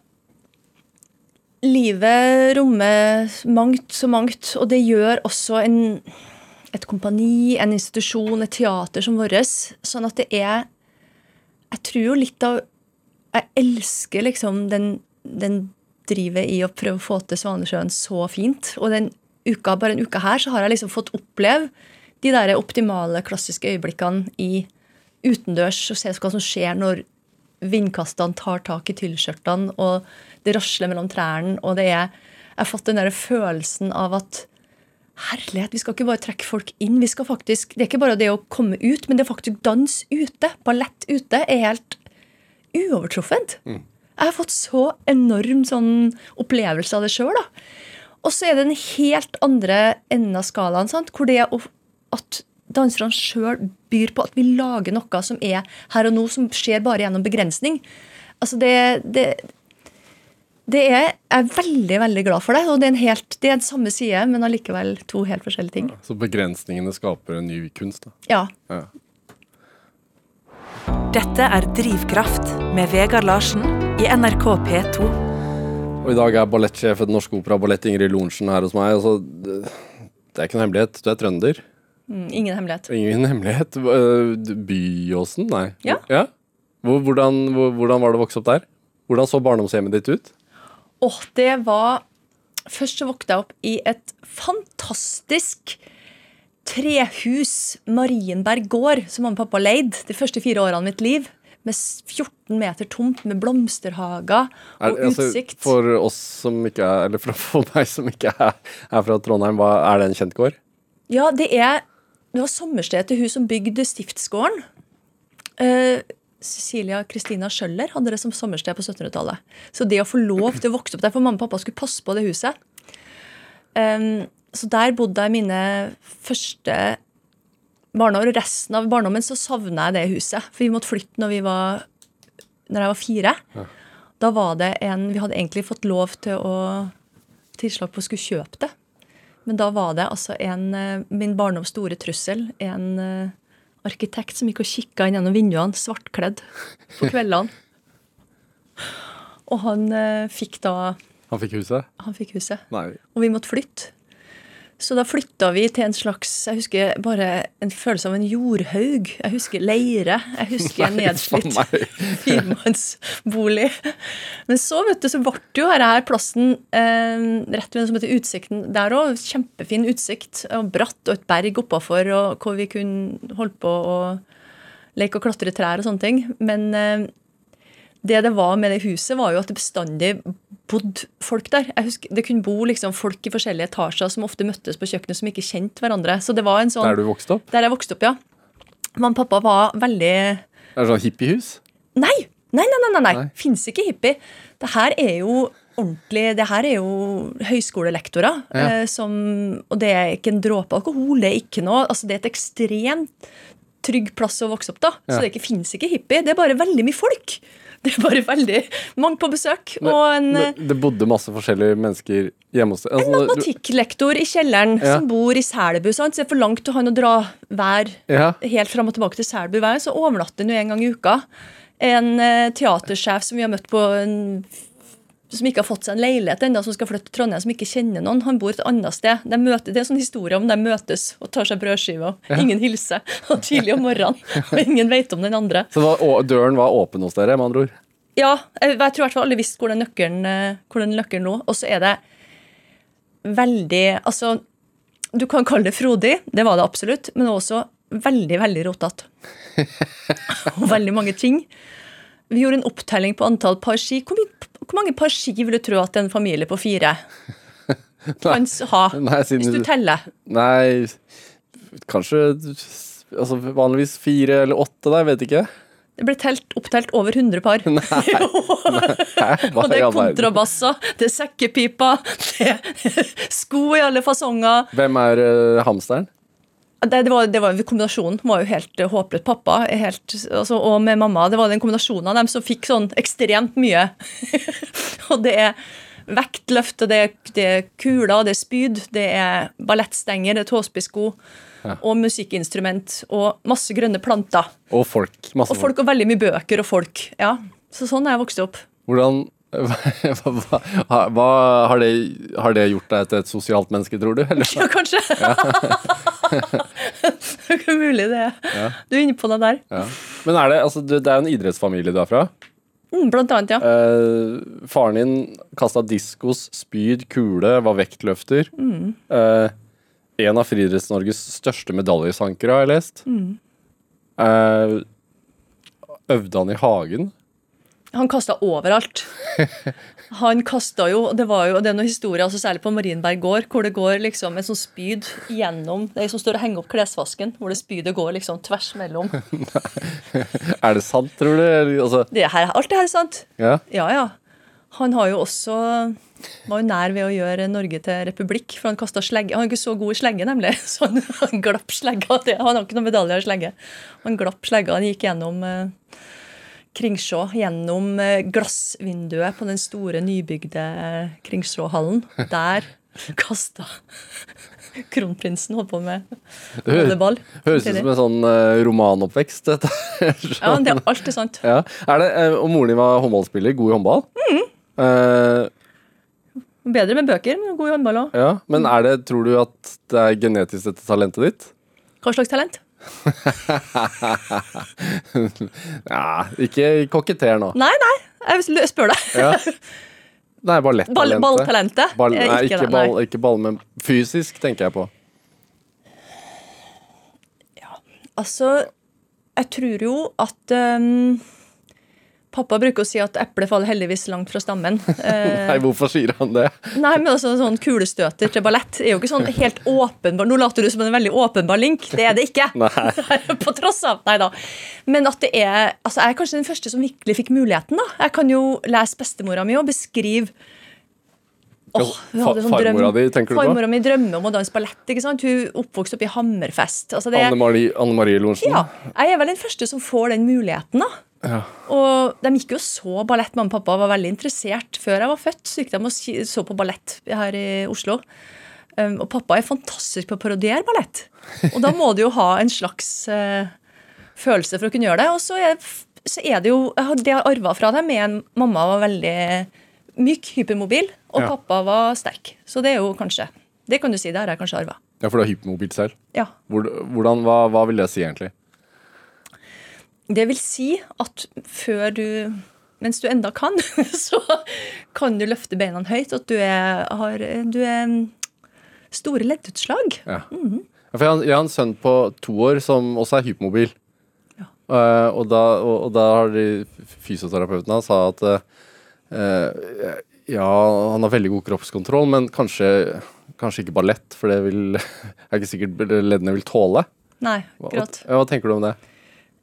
Livet rommer mangt så mangt, og det gjør også en, et kompani, en institusjon, et teater som vårt. Sånn at det er Jeg tror jo litt av Jeg elsker liksom den, den driver i å prøve å få til Svanesjøen så fint. Og den uka, bare en uke her så har jeg liksom fått oppleve de der optimale, klassiske øyeblikkene i utendørs og se hva som skjer når vindkastene tar tak i tyllskjørtene, og det rasler mellom trærne, og det er Jeg har fått den der følelsen av at Herlighet, vi skal ikke bare trekke folk inn. vi skal faktisk, Det er ikke bare det å komme ut, men det er faktisk dans ute. Ballett ute er helt uovertruffent. Jeg har fått så enorm sånn opplevelse av det sjøl. Og så er det den helt andre enden av skalaen, sant? hvor det at danserne sjøl byr på at vi lager noe som er her og nå, som skjer bare gjennom begrensning. Altså det, det, det er, jeg er veldig veldig glad for det. og Det er en helt, det er en samme side, men allikevel to helt forskjellige ting. Så begrensningene skaper en ny kunst? da. Ja. Ja. Dette er Drivkraft med Vegard Larsen i NRK P2. Og i dag er ballettsjef ved Den Norske Opera Ballett Ingrid Lorentzen her hos meg. Altså, det er ikke noen hemmelighet, du er trønder. Mm, Ingen hemmelighet. Ingen hemmelighet. Øh, Byåsen, nei. Ja. ja. hvordan, hvordan var det å vokse opp der? Hvordan så barndomshjemmet ditt ut? Åh, det var Først så våkna jeg opp i et fantastisk trehus, Marienberg gård, som mamma og pappa leide de første fire årene av mitt liv. Med 14 meter tomt, med blomsterhager og Er- altså, utsikt. for oss som ikke er Eller for, meg som ikke er, er fra Trondheim, hva, er det en kjent gård? Ja, det er Det var sommerstedet til hun som bygde Stiftsgården. Uh, Cecilia Kristina Schjøller hadde det som sommersted på 1700-tallet. Så det å få lov til å vokse opp der, for mamma og pappa skulle passe på det huset Em, Så der bodde jeg mine første barneår. Og resten av barndommen så savna jeg det huset. For vi måtte flytte når, vi var, når jeg var fire. Da var det en Vi hadde egentlig fått lov til å tilslag på å skulle kjøpe det. Men da var det altså en, eh, min barndoms store trussel, en eh, arkitekt som gikk og kikka inn gjennom vinduene, svartkledd, på kveldene. Og han eh, fikk da Han fikk huset? Han fikk huset. Nei. Og vi måtte flytte. Så da flytta vi til en slags Jeg husker bare en følelse av en jordhaug. Jeg husker leire. Jeg husker en nedslitt firemannsbolig. Men så vet du, så ble jo her, her plassen eh, rett ved det som heter Utsikten. Der òg kjempefin utsikt. Og bratt og et berg oppafor, og hvor vi kunne holde på å leke og klatre i trær og sånne ting. Men eh, det det var med det huset, var jo at det bestandig bodde folk der. Jeg husker, Det kunne bo liksom folk i forskjellige etasjer som ofte møttes på kjøkkenet som ikke kjente hverandre. Så det var en sånn... Der du vokste opp? Der jeg vokste opp, ja. Mamma og pappa var veldig Er det sånn hippiehus? Nei! Nei, nei, nei, nei, nei. Nei. Fins ikke hippie. Det her er jo ordentlig Det her er jo høyskolelektorer. Ja. Eh, som, og det er ikke en dråpe alkohol. Det er ikke noe Altså, det er et ekstremt trygg plass å vokse opp, da. Ja. Så det fins ikke hippie. Det er bare veldig mye folk. Det er bare veldig mange på besøk. Men, og en eh, men det bodde masse forskjellige mennesker hjemme hos deg? Altså, en matematikklektor i kjelleren Ja. som bor i Selbu. Så det er for langt til han å dra hver Ja. helt fram og tilbake til Selbu hver, så overnatter han jo en gang i uka. En eh, teatersjef som vi har møtt på en, som ikke har fått seg en leilighet ennå, som skal flytte til Trondheim, som ikke kjenner noen. Han bor et annet sted. De møter, det er en sånn historie om de møtes og tar seg brødskive, og ingen hilser. Og tidlig om morgenen, og ingen vet om den andre. Så var, døren var åpen hos dere, med andre ord? Ja, jeg, jeg tror i hvert fall alle visste hvor den nøkkelen, eh, hvor den nøkkelen lå. Og så er det veldig Altså, du kan kalle det frodig, det var det absolutt, men også veldig, veldig rotete. og veldig mange ting. Vi gjorde en opptelling på antall par ski. Hvor, hvor mange par ski vil du tro at en familie på fire kan ha? Nei, siden Hvis du du- teller. Nei, kanskje altså, vanligvis fire eller åtte, da, jeg vet ikke. Det ble telt, opptelt over 100 par. Nei, nei Og det er kontrabasser, det er sekkepiper, det er sko i alle fasonger. Hvem er uh, hamsteren? Det, det, var, det var, kombinasjonen var jo helt eh, håpløs. Pappa helt, altså, og med mamma. Det var den kombinasjonen av dem som fikk sånn ekstremt mye. og det er vektløft, og det det er kuler, det er spyd, det er ballettstenger, det er tåspissko. Og musikkinstrument og masse grønne planter. Og folk. Masse Og folk og veldig mye bøker og folk. Ja, Så sånn er jeg vokst opp. Hvordan hva, hva, hva har, det, har det gjort deg til et sosialt menneske, tror du? Eller? Ja, kanskje. det er ikke mulig det. Du er inne på det der. Ja. Men er det, altså, det er en idrettsfamilie du er fra. Mm, blant annet, ja. Eh, faren din kasta diskos, spyd, kule, var vektløfter. Eh, en av Friidretts-Norges største medaljesankere, har jeg lest. Eh, øvde han i hagen? Han kasta overalt. Han kasta jo Det var jo, det er noen historier, altså særlig på Marienberg gård, hvor det går liksom et sånt spyd gjennom Det er som står og henger opp klesvasken, hvor det spydet går liksom tvers mellom. Er det sant, tror du? Altså, Det her, alt det her er sant. ja. Ja, ja. Han har jo også var jo nær ved å gjøre Norge til republikk, for han kasta slegge. Han er ikke så god i slegge, nemlig, så han, han glapp slegga. Det- Han har ikke noen medaljer i slegge. Han glapp slegga. Han gikk gjennom eh, Kringsjå, gjennom eh, glassvinduet på den store, nybygde eh, Kringsjåhallen. Der kasta kronprinsen holdt på med hø- Høres ut som en sånn eh, romanoppvekst. Dette. Ja, men det, er alltid sant. ja. er det, og moren din var håndballspiller, god i håndball? Eh, Bedre med bøker, men god i håndball òg. ja. Men det, tror du at det er genetisk dette talentet ditt? Hva slags talent? Ja, ikke koketter nå. Nei, nei, jeg spør deg. Ja. Nei, ballettalentet. Ball, balltalentet? Ball, Eh, nei, ikke ikke, ball, ikke ball, men fysisk tenker jeg på. Ja, Altså, jeg tror jo at ehm, Pappa bruker å si at eplet faller heldigvis langt fra stammen. Eh, Nei, hvorfor sier han det? nei, men altså sånn kulestøter til ballett er jo ikke sånn helt åpenbar Nå later du som en veldig åpenbar link. Det er det ikke. Nei. På tross av. Nei da. Men at det er Altså, jeg er kanskje den første som virkelig fikk muligheten, da. Jeg kan jo lese bestemora mi og beskrive hadde sånn farmora di, tenker du på? Farmora mi drømmer om å danse ballett. ikke sant? Hun oppvokste opp i Hammerfest. Altså det, Anne Marie, Anne Marie Lorentzen? ja, jeg er vel den første som får den muligheten. da. Ja. Og de gikk jo så ballett. Mamma og pappa var veldig interessert. Før jeg var født, så gikk de og så på ballett her i Oslo. Um, og pappa er fantastisk på å parodiere ballett. Og da må du jo ha en slags uh, følelse for å kunne gjøre det. Og så er, så er det jo Det jeg har arva fra dem, er en mamma var veldig myk, hypermobil, og Ja. pappa var sterk. Så det er jo kanskje Det kan du si, det har jeg kanskje arva. Ja, for du er hypermobil selv. Ja. Hvordan, hva, hva vil det si, egentlig? Det vil si at før du Mens du enda kan, så kan du løfte beina høyt. At du er, har du er store leddutslag. Ja. Ja, For jeg, har- jeg har en sønn på to år som også er hypermobil. Eh, og, da, og, og da har de fysioterapeuten hans sa at uh, ja, han har veldig god kroppskontroll, men kanskje, kanskje ikke ballett, for det vil, er ikke sikkert leddene vil tåle. Nei, Hva, hva tenker du om det?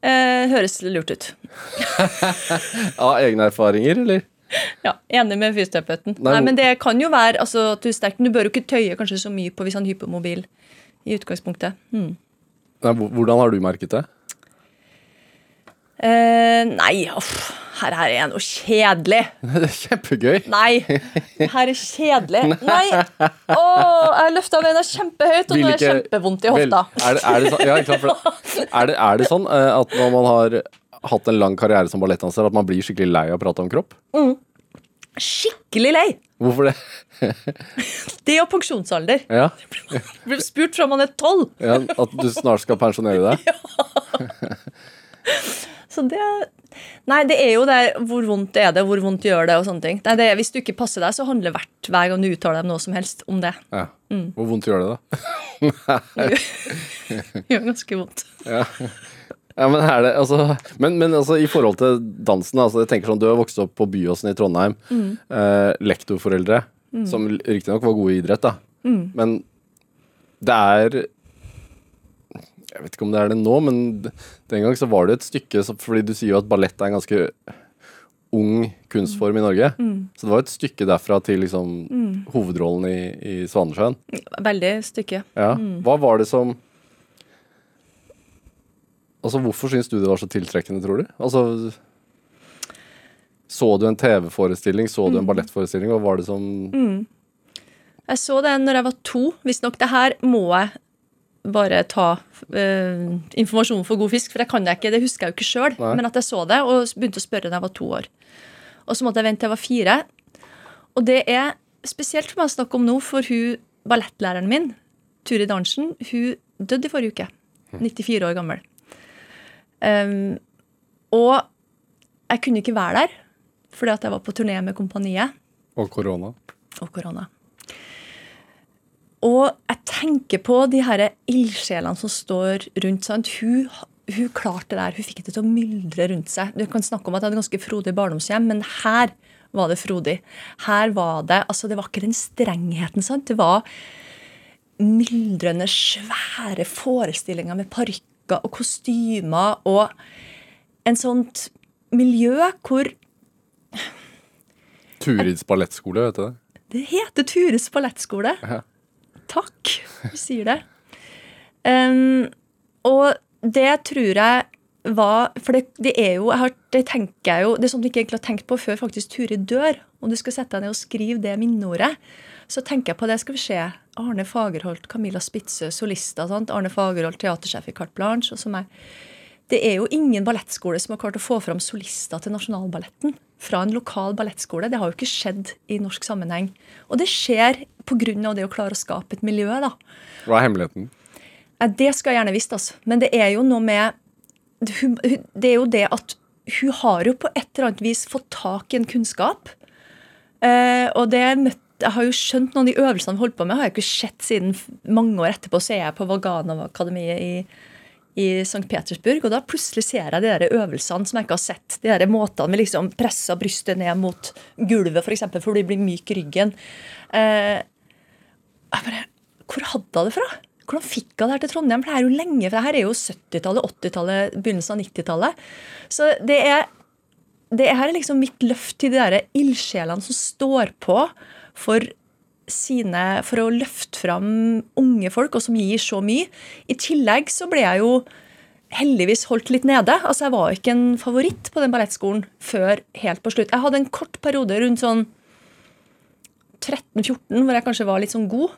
Eh, høres lurt ut. Av egne erfaringer, eller? Ja, Enig med fysioterapeuten. Nei, Nei, men det kan jo være altså, at du er sterk. men Du bør jo ikke tøye kanskje så mye på hvis han er hypermobil i utgangspunktet. Hmm. Nei, hvordan har du merket det? Eh, nei, uff, her, her er noe kjedelig. Det er kjempegøy. Nei, Det her er kjedelig. Nei! å, jeg løfta beina kjempehøyt, og nå er det kjempevondt i hofta. er, det, er, det sånn, ja, er, det, er det sånn eh, at når man har hatt en lang karriere som ballettdanser, at man blir skikkelig lei av å prate om kropp? Skikkelig lei. Hvorfor det? Det og pensjonsalder. Ja, Blir spurt fra man er tolv. ja At du snart skal pensjonere deg? Så det Nei, det er jo det hvor vondt er det, hvor vondt gjør det, og sånne ting. Nei, det er, hvis du ikke passer deg, så handler hvert hver gang du uttaler deg om noe som helst om det. Ja. Mm. Hvor vondt gjør det, da? Det gjør ganske vondt. Ja, men, er det, altså, men, men altså, i forhold til dansen altså, jeg tenker sånn, Du har vokst opp på Byåsen i Trondheim. Eh, lektorforeldre, som riktignok var gode i idrett, da. Men det er Jeg vet ikke om det er det nå, men den gang så var det et stykke Fordi du sier jo at ballett er en ganske ung kunstform i Norge. Så det var et stykke derfra til liksom hovedrollen i, i Svanesjøen. Veldig stykke. Ja. Hva var det som Altså, Hvorfor syns du det var så tiltrekkende, tror du? Altså, Så du en TV-forestilling, så du en ballettforestilling, og var det som Jeg så det når jeg var to. Visstnok. Det her må jeg bare ta eh, informasjon for god fisk, for jeg kan det ikke. Det husker jeg jo ikke sjøl. Men at jeg så det, og begynte å spørre da jeg var to år. Og så måtte jeg vente til jeg var fire. Og det er spesielt for meg å snakke om nå, for hun ballettlæreren min, Turi Arntzen, hun døde i forrige uke. 94 år gammel. Um, og jeg kunne ikke være der, fordi at jeg var på turné med kompaniet Og korona? og korona. Og jeg tenker på de her ildsjelene som står rundt. Sant? Hun, hun klarte det der. Hun fikk det til å myldre rundt seg. Du kan snakke om at jeg hadde ganske frodig barndomshjem, men her var det frodig. Her var det altså Det var ikke den strengheten. Sant? Det var myldrende, svære forestillinger med parykker og kostymer og en sånt miljø hvor Turids ballettskole, vet du det? Det heter Turids ballettskole. Ja. Takk, du sier det. Um, og det tror jeg var For det, det er jo har, Det tenker jeg jo, det er sånt du ikke egentlig har tenkt på før faktisk Turi dør. Om du skal sette deg ned og skrive det minneordet, så tenker jeg på det skal vi se. Arne Fagerholt, Camilla Spitzø, solister. Arne Fagerholt, teatersjef i Carte Blanche. Og så meg. Det er jo ingen ballettskole som har klart å få fram solister til Nasjonalballetten fra en lokal ballettskole. Det har jo ikke skjedd i norsk sammenheng. Og det skjer pga. det å klare å skape et miljø. da. Hva er hemmeligheten? Det skal jeg gjerne visst, altså. Men det er jo noe med Det er jo det at hun har jo på et eller annet vis fått tak i en kunnskap. Eh, og det møtte jeg har jo skjønt noen av de øvelsene vi holdt på med, har jeg ikke sett siden mange år etterpå. Så er jeg på Vaganov-akademiet i, i St. Petersburg, og da plutselig ser jeg de der øvelsene som jeg ikke har sett. De der måtene med liksom pressa brystet ned mot gulvet, f.eks., for, eksempel, for de blir myk i ryggen. Eh, jeg bare, Hvor hadde hun det fra? Hvordan fikk hun det her til Trondheim? For det er jo lenge, for det her er jo 70-tallet, 80-tallet, begynnelsen av 90-tallet. Så det er det her er liksom mitt løft til de der ildsjelene som står på for sine, for å løfte fram unge folk, og som gir så mye. I tillegg så ble jeg jo heldigvis holdt litt nede. Altså Jeg var ikke en favoritt på den ballettskolen før helt på slutt. Jeg hadde en kort periode rundt sånn 13-14 hvor jeg kanskje var litt sånn god.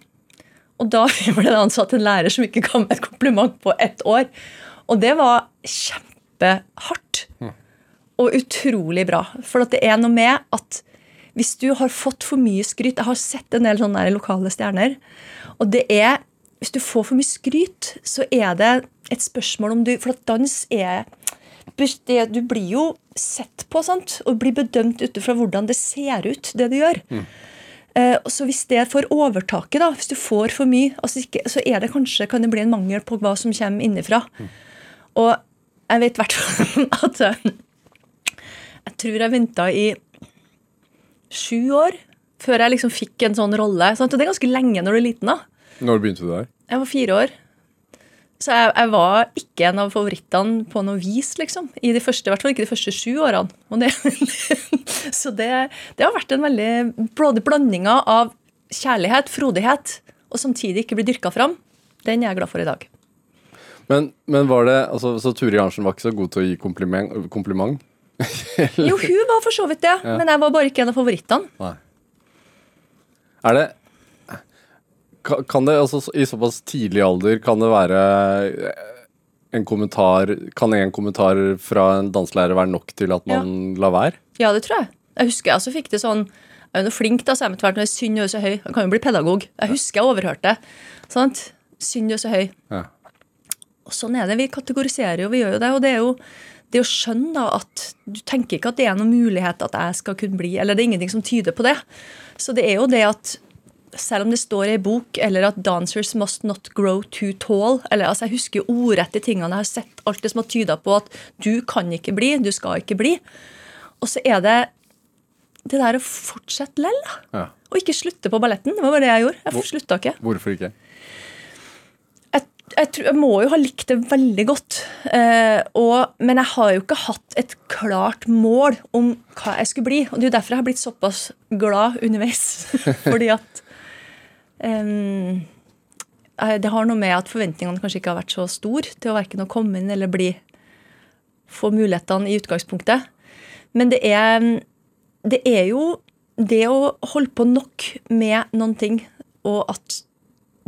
Og da ble det ansatt en lærer som ikke ga meg et kompliment på ett år. Og det var kjempehardt. Og utrolig bra. For at det er noe med at hvis du har fått for mye skryt Jeg har sett en del sånne lokale stjerner. Og det er Hvis du får for mye skryt, så er det et spørsmål om du For at dans er det, Du blir jo sett på sant? og blir bedømt ut fra hvordan det ser ut, det du gjør. Mm. så hvis det får overtaket, da, hvis du får for mye, altså ikke, så er det kanskje, kan det bli en mangel på hva som kommer innenfra. Og jeg vet i hvert fall at eh, Jeg tror jeg venta i sju år før jeg liksom fikk en sånn rolle. Sant? Og det er ganske lenge når du er liten. da. Når begynte du der? Jeg var fire år. Så jeg, jeg var ikke en av favorittene på noe vis, liksom. I de første, hvert fall ikke de første sju årene. Det, så det, det har vært en veldig både blandinga av kjærlighet, frodighet, og samtidig ikke bli dyrka fram. Den er jeg glad for i dag. Men, men var det altså, Så Turi Arntzen var ikke så god til å gi kompliment? kompliment? Jo, hun var for så vidt det, Ja. men jeg var bare ikke en av favorittene. Nei. Er det Kan det, altså i såpass tidlig alder, kan det være eh, en kommentar Kan en kommentar fra en danselærer være nok til at man lar være? Ja, det tror jeg. Jeg husker jeg også fikk det sånn Jeg er jo noe flink, da, så jeg etter hvert når jeg synd er så høy. Jeg kan jo bli pedagog. Jeg husker jeg overhørte. Sant? Synd er så høy. Ja. Og sånn er det. Vi kategoriserer jo, vi gjør jo det. Og det er jo det å skjønne da at du tenker ikke at det er noen mulighet at jeg skal kunne bli Eller det er ingenting som tyder på det. Så det er jo det at selv om det står i ei bok eller at 'dancers must not grow too tall' eller altså Jeg husker jo ordrett de tingene jeg har sett, alt det som har tyda på at du kan ikke bli, du skal ikke bli. Og så er det det der å fortsette lell. Ja. Og ikke slutte på balletten. Det var bare det jeg gjorde. Jeg Hvor- slutta ikke Hvorfor ikke? Jeg, tror, jeg må jo ha likt det veldig godt. Eh, og, men jeg har jo ikke hatt et klart mål om hva jeg skulle bli. Og det er jo derfor jeg har blitt såpass glad underveis. Fordi at eh, Det har noe med at forventningene kanskje ikke har vært så store til å verken å komme inn eller bli få mulighetene i utgangspunktet. Men det er, det er jo det å holde på nok med noen ting, og at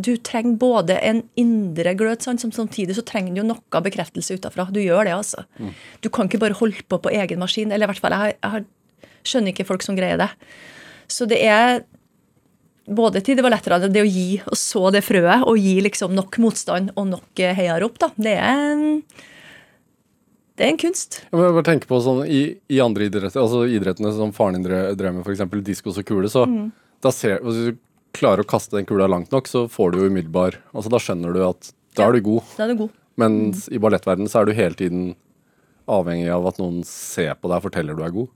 du trenger både en indre glød, sant, som samtidig så trenger du jo noe bekreftelse utafra. Du gjør det, altså. Du kan ikke bare holde på på egen maskin. Eller i hvert fall, jeg, har- jeg har, skjønner ikke folk som greier det. Så det er både til det var lettere det å gi og så det frøet, og gi liksom nok motstand og nok eh, heiarop, da. Det er, en det er en kunst. Jeg bare tenke på sånn i, i andre idretter, altså idrettene som faren din drev med, f.eks. diskos og kule, så Mm. da ser, hvis du klarer å kaste den kula langt nok, så får du jo umiddelbar altså Da skjønner du at da er du god. Da er du god. Mens i ballettverdenen så er du hele tiden avhengig av at noen ser på deg og forteller du er god.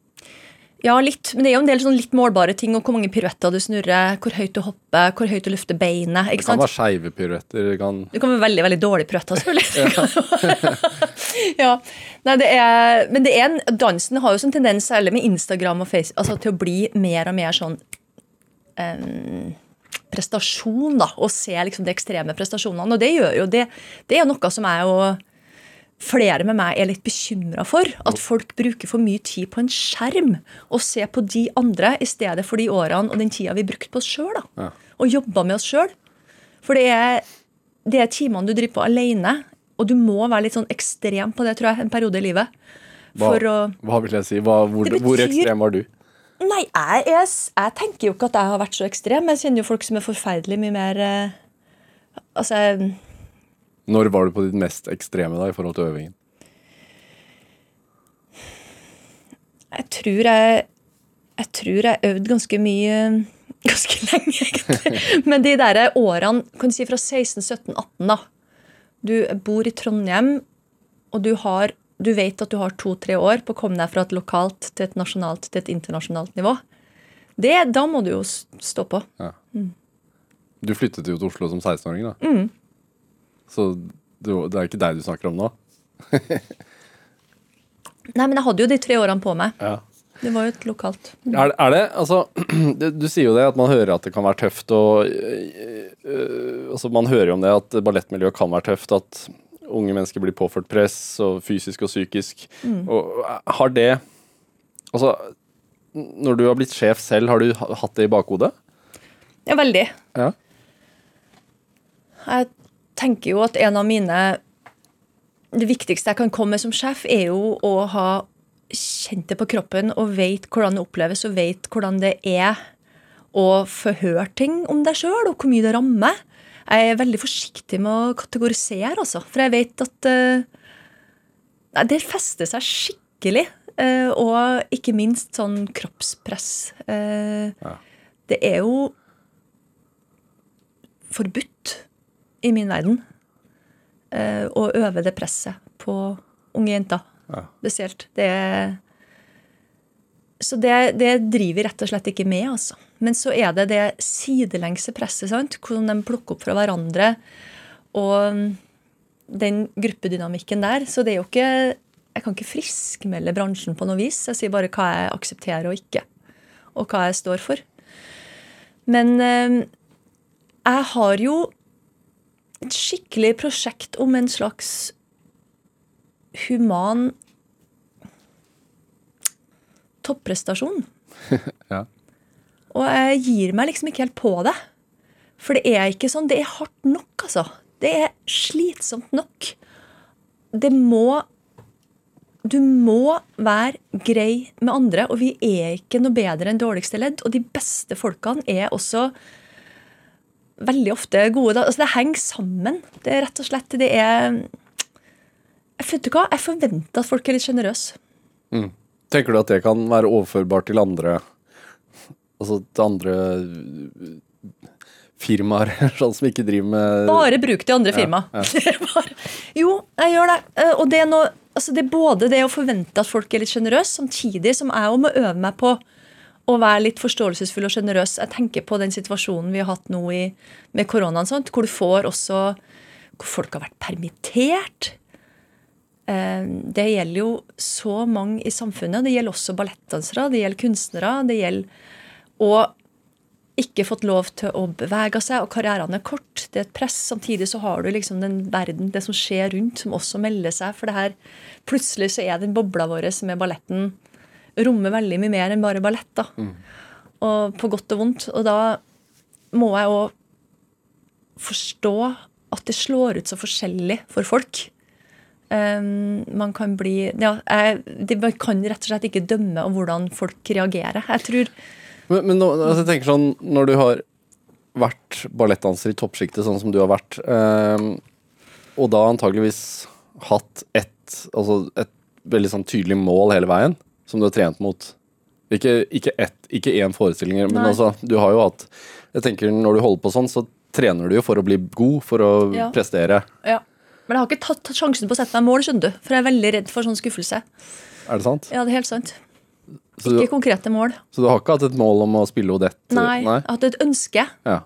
Ja, litt. Men det er jo en del sånn litt målbare ting. Og hvor mange piruetter du snurrer, hvor høyt du hopper, hvor høyt du løfter beinet. Ikke Det kan sant? være skeive piruetter. det Kan, Du kan være veldig veldig dårlig piruetter, selvfølgelig. ja. Nei, det er, men det er en, dansen har jo sånn tendens, særlig med Instagram og Facebook, altså, til å bli mer og mer sånn em, prestasjon, da. Og se liksom de ekstreme prestasjonene. Og det gjør jo det. Det er noe som er jo flere med meg er litt bekymra for. At folk bruker for mye tid på en skjerm og ser på de andre i stedet for de årene og den tida vi brukte på oss sjøl. Ja. Og jobba med oss sjøl. For det er, det er timene du driver på alene, og du må være litt sånn ekstrem på det, tror jeg, en periode i livet. hva, å hva vil jeg si? Hva, hvor, betyr, hvor ekstrem var du? Nei, jeg, jeg, jeg tenker jo ikke at jeg har vært så ekstrem. Jeg kjenner jo folk som er forferdelig mye mer eh, Altså jeg- Når var du på ditt mest ekstreme da i forhold til øvingen? Jeg tror jeg Jeg tror jeg øvde ganske mye Ganske lenge, egentlig. Men de der årene, kan du si fra 16, 17, 18, da. Du bor i Trondheim, og du har du vet at du har to-tre år på å komme deg fra et lokalt til et nasjonalt til et internasjonalt nivå. Det, da må du jo stå på. Du flyttet jo til Oslo som 16-åring, da. Mm. Så du, det er ikke deg du snakker om nå? Nei, men jeg hadde jo de tre årene på meg. Ja. Det var jo et lokalt. Er, er det, altså det- Du sier jo det, at man hører at det kan være tøft, og øh, øh, altså Man hører jo om det at ballettmiljøet kan være tøft, at unge mennesker blir påført press, og fysisk og psykisk. Og har det Altså, når du har blitt sjef selv, har du hatt det i bakhodet? Ja, veldig. Ja. Jeg tenker jo at en av mine Det viktigste jeg kan komme med som sjef, er jo å ha kjent det på kroppen og vet hvordan det oppleves og vet hvordan det er å få høre ting om deg sjøl, og hvor mye det rammer. Jeg er veldig forsiktig med å kategorisere, altså. For jeg vet at uh, det fester seg skikkelig. Uh, og ikke minst sånn kroppspress. Uh, Ja. Det er jo forbudt i min verden å øve det presset på unge jenter Ja. spesielt. Det så det, det driver rett og slett ikke med, altså. Men så er det det sidelengse presset, sant? hvordan de plukker opp fra hverandre. Og den gruppedynamikken der. Så det er jo ikke Jeg kan ikke friskmelde bransjen på noe vis. Jeg sier bare hva jeg aksepterer og ikke. Og hva jeg står for. Men eh, jeg har jo et skikkelig prosjekt om en slags human topprestasjon. Ja. Og jeg gir meg liksom ikke helt på det. For det er ikke sånn. Det er hardt nok, altså. Det er slitsomt nok. Det må Du må være grei med andre, og vi er ikke noe bedre enn dårligste ledd. Og de beste folkene er også veldig ofte gode. Altså, det henger sammen. Det er rett og slett Det er vet du hva? jeg forventer at folk er litt sjenerøse. Tenker du at det kan være overførbart til andre Altså til andre firmaer sånn som ikke driver med Bare bruk de andre firma. Ja, ja. jo, jeg gjør det. Eh, Og det er, noe, altså det er både det å forvente at folk er litt sjenerøse, samtidig som jeg òg må øve meg på å være litt forståelsesfull og sjenerøs. Jeg tenker på den situasjonen vi har hatt nå i, med koronaen, sant? hvor du får også hvor folk har vært permittert. Eh, Det gjelder jo så mange i samfunnet. Det gjelder også ballettdansere, det gjelder kunstnere. det gjelder og ikke fått lov til å bevege seg, og karrieren er kort. Det er et press. Samtidig så har du liksom den verden, det som skjer rundt, som også melder seg. For det her, plutselig så er den bobla vår med balletten rommer veldig mye mer enn bare ballett. da. Og på godt og vondt. Og da må jeg òg forstå at det slår ut så forskjellig for folk. Um, man kan bli ja, jeg, det, Man kan rett og slett ikke dømme om hvordan folk reagerer. Jeg tror Men, men nå, altså, jeg tenker sånn, når du har vært ballettdanser i toppsjiktet sånn som du har vært, eh, og da antageligvis hatt et, altså et veldig sånn tydelig mål hele veien, som du har trent mot. Ikke, ikke, ett, ikke én forestilling, men altså, du har jo hatt Jeg tenker når du holder på sånn, så trener du jo for å bli god, for å Ja. prestere. Ja. Men jeg har ikke tatt, tatt sjansen på å sette meg mål, skjønner du. For jeg er veldig redd for sånn skuffelse. Er det sant? Ja, det er helt sant. Så du, Ikke konkrete mål. så du har ikke hatt et mål om å spille Odette? Nei. Jeg har hatt et ønske, Ja.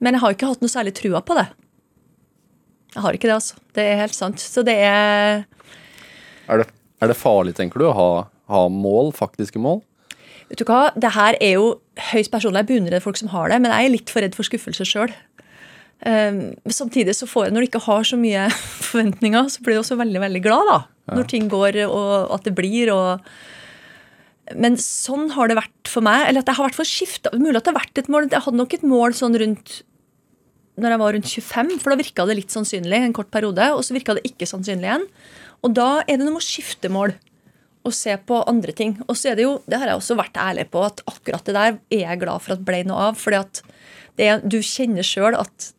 men jeg har ikke hatt noe særlig trua på det. Jeg har ikke det, altså. Det er helt sant. Så det er Er, det, er det farlig, tenker du, å ha, ha mål, faktiske mål? Vet du hva, det her er jo høyst personlig. Jeg beundrer folk som har det, men jeg er litt for redd for skuffelse sjøl. samtidig så får jeg, når du ikke har så mye forventninger, så blir du også veldig veldig glad da, når ting går, og at det blir. og men sånn har det vært for meg. eller at jeg har vært for skifta, Mulig at det har vært et mål. Jeg hadde nok et mål sånn rundt når jeg var rundt 25, for da virka det litt sannsynlig en kort periode. Og så virka det ikke sannsynlig igjen. Og da er det noe med å skifte mål og se på andre ting. Og så er det jo, det har jeg også vært ærlig på, at akkurat det der er jeg glad for at ble noe av. fordi at det, du kjenner sjøl at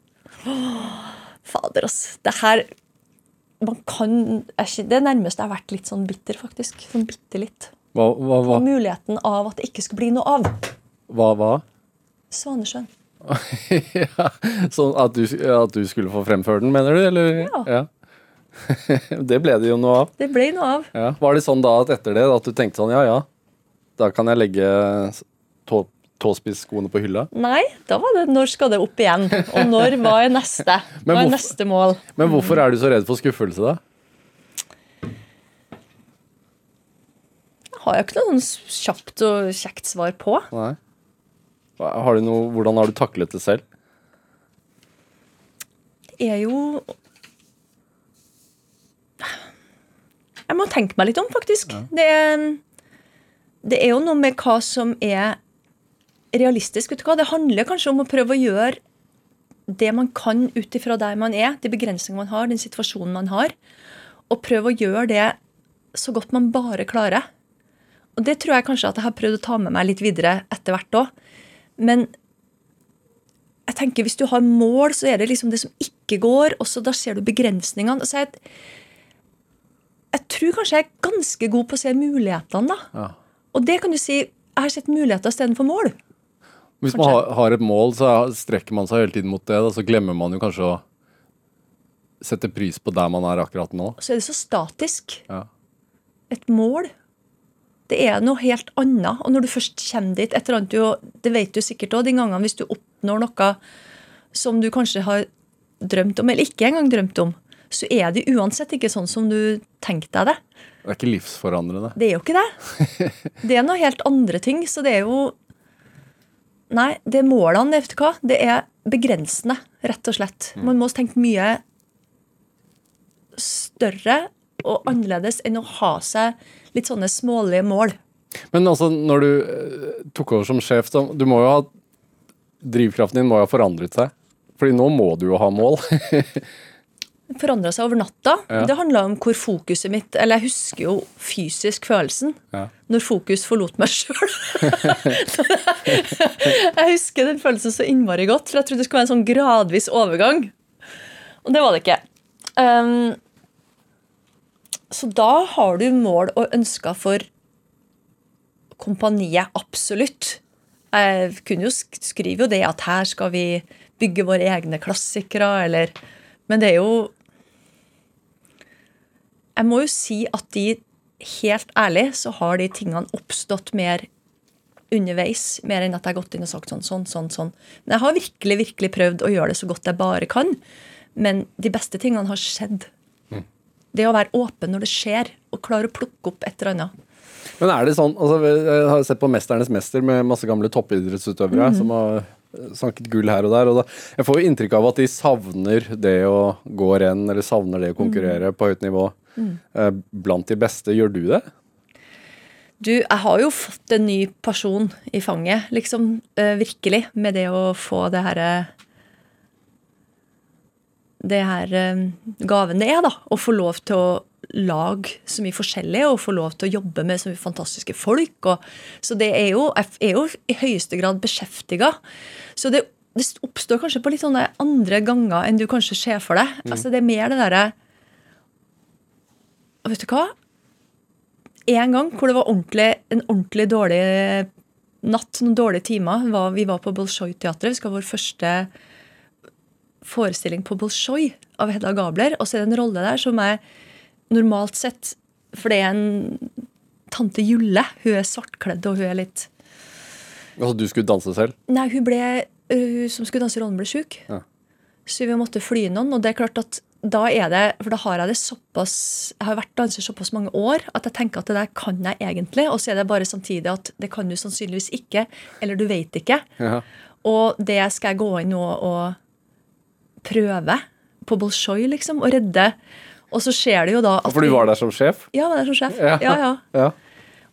Åh, Fader, ass. Det her man kan, Det nærmeste jeg har vært litt sånn bitter, faktisk. Sånn bitte litt. Hva, hva, hva, muligheten av at det ikke skulle bli noe av. hva, hva? Svanesjøen. ja, sånn at du, at du skulle få fremføre den, mener du? Eller? Ja. det ble det jo noe av. Det ble noe av. Ja. Var det sånn da at etter det at du tenkte sånn, ja ja, da kan jeg legge tå, tåspisskoene på hylla? Nei, da var det 'når skal det opp igjen'? Og når hva er neste? Hva er neste mål? Men hvorfor er du så redd for skuffelse, da? Har jeg ikke noe sånn kjapt og kjekt svar på. Nei. Har du noe, hvordan har du taklet det selv? Det er jo Jeg må tenke meg litt om, faktisk. Det, er, det er jo noe med hva som er realistisk. vet du hva? Det handler kanskje om å prøve å gjøre det man kan ut ifra der man er, de begrensningene man har, den situasjonen man har, og prøve å gjøre det så godt man bare klarer. Og det tror jeg kanskje at jeg har prøvd å ta med meg litt videre etter hvert òg. Men jeg tenker hvis du har mål, så er det liksom det som ikke går, og så da ser du begrensningene. Og så er jeg, jeg tror kanskje jeg er ganske god på å se mulighetene, da. Ja. Og det kan du si, jeg har sett muligheter istedenfor mål. Hvis man har, har et mål, så strekker man seg hele tiden mot det. Da, så glemmer man jo kanskje å sette pris på der man er akkurat nå. Så er det så statisk. Ja. Et mål. Det er noe helt annet. Og når du først kommer dit, et eller annet du, det vet du sikkert òg, de gangene hvis du oppnår noe som du kanskje har drømt om, eller ikke engang drømt om, så er det uansett ikke sånn som du tenkte deg det. Det er ikke livsforandrende. Det er jo ikke det. Det er noe helt andre ting. Så det er jo Nei, det er målene, vet du hva. Det er begrensende, rett og slett. Man må tenke mye større og annerledes enn å ha seg litt sånne smålige mål. Men altså, når du eh, tok over som sjef, så du må jo ha Drivkraften din må jo ha forandret seg. Fordi nå må du jo ha mål. Forandra seg over natta. Ja. Det handla om hvor fokuset mitt Eller jeg husker jo fysisk følelsen. Ja. Når fokus forlot meg sjøl. jeg husker den følelsen så innmari godt, for jeg trodde det skulle være en sånn gradvis overgang. Og det var det ikke. Um, så da har du mål og ønsker for kompaniet, absolutt. Jeg kunne jo skrive jo det at her skal vi bygge våre egne klassikere, eller Men det er jo Jeg må jo si at de, helt ærlig, så har de tingene oppstått mer underveis, mer enn at jeg har gått inn og sagt sånn, sånn, sånn, sånn. Men jeg har virkelig, virkelig prøvd å gjøre det så godt jeg bare kan. Men de beste tingene har skjedd. Det å være åpen når det skjer, og klare å plukke opp et eller annet. Men er det sånn altså, Jeg har sett på 'Mesternes mester' med masse gamle toppidrettsutøvere Mhm. som har eh, sanket gull her og der. Og da, jeg får jo inntrykk av at de savner det å gå renn, eller savner det å konkurrere mm. på høyt nivå. Eh, Blant de beste, gjør du det? Du, jeg har jo fått en ny person i fanget, liksom. eh, virkelig. Med det å få det herre Det her eh, gaven det er, da. Å få lov til å lage så mye forskjellig, og få lov til å jobbe med så mye fantastiske folk. Og, så det er jo, er jo i høyeste grad beskjeftiga. Så det, det oppstår kanskje på litt sånne andre ganger enn du kanskje ser for deg. Altså, det er mer det derre Vet du hva? En gang hvor det var ordentlig, en ordentlig dårlig natt, noen dårlige timer, vi var på Bolsjoj-teatret. Vi skal ha vår første forestilling på Bolsjoj av Hedda Gabler. Og så er det en rolle der som er normalt sett For det er en tante Julle. Hun er svartkledd, og hun er litt Altså, du skulle danse selv? Nei, hun ble Hun som skulle danse rollen, ble sjuk. Ja. Så vi måtte fly noen. Og det er klart at da er det For da har jeg det såpass Jeg har vært danser såpass mange år at jeg tenker at det der kan jeg egentlig. Og så er det bare samtidig at det kan du sannsynligvis ikke. Eller du vet ikke. Ja. Og det skal jeg gå inn nå og prøve på Bolsjoj, liksom. Og redde. Og så skjer det jo da For du var der som sjef? Ja, jeg var der som sjef. Ja. ja. ja.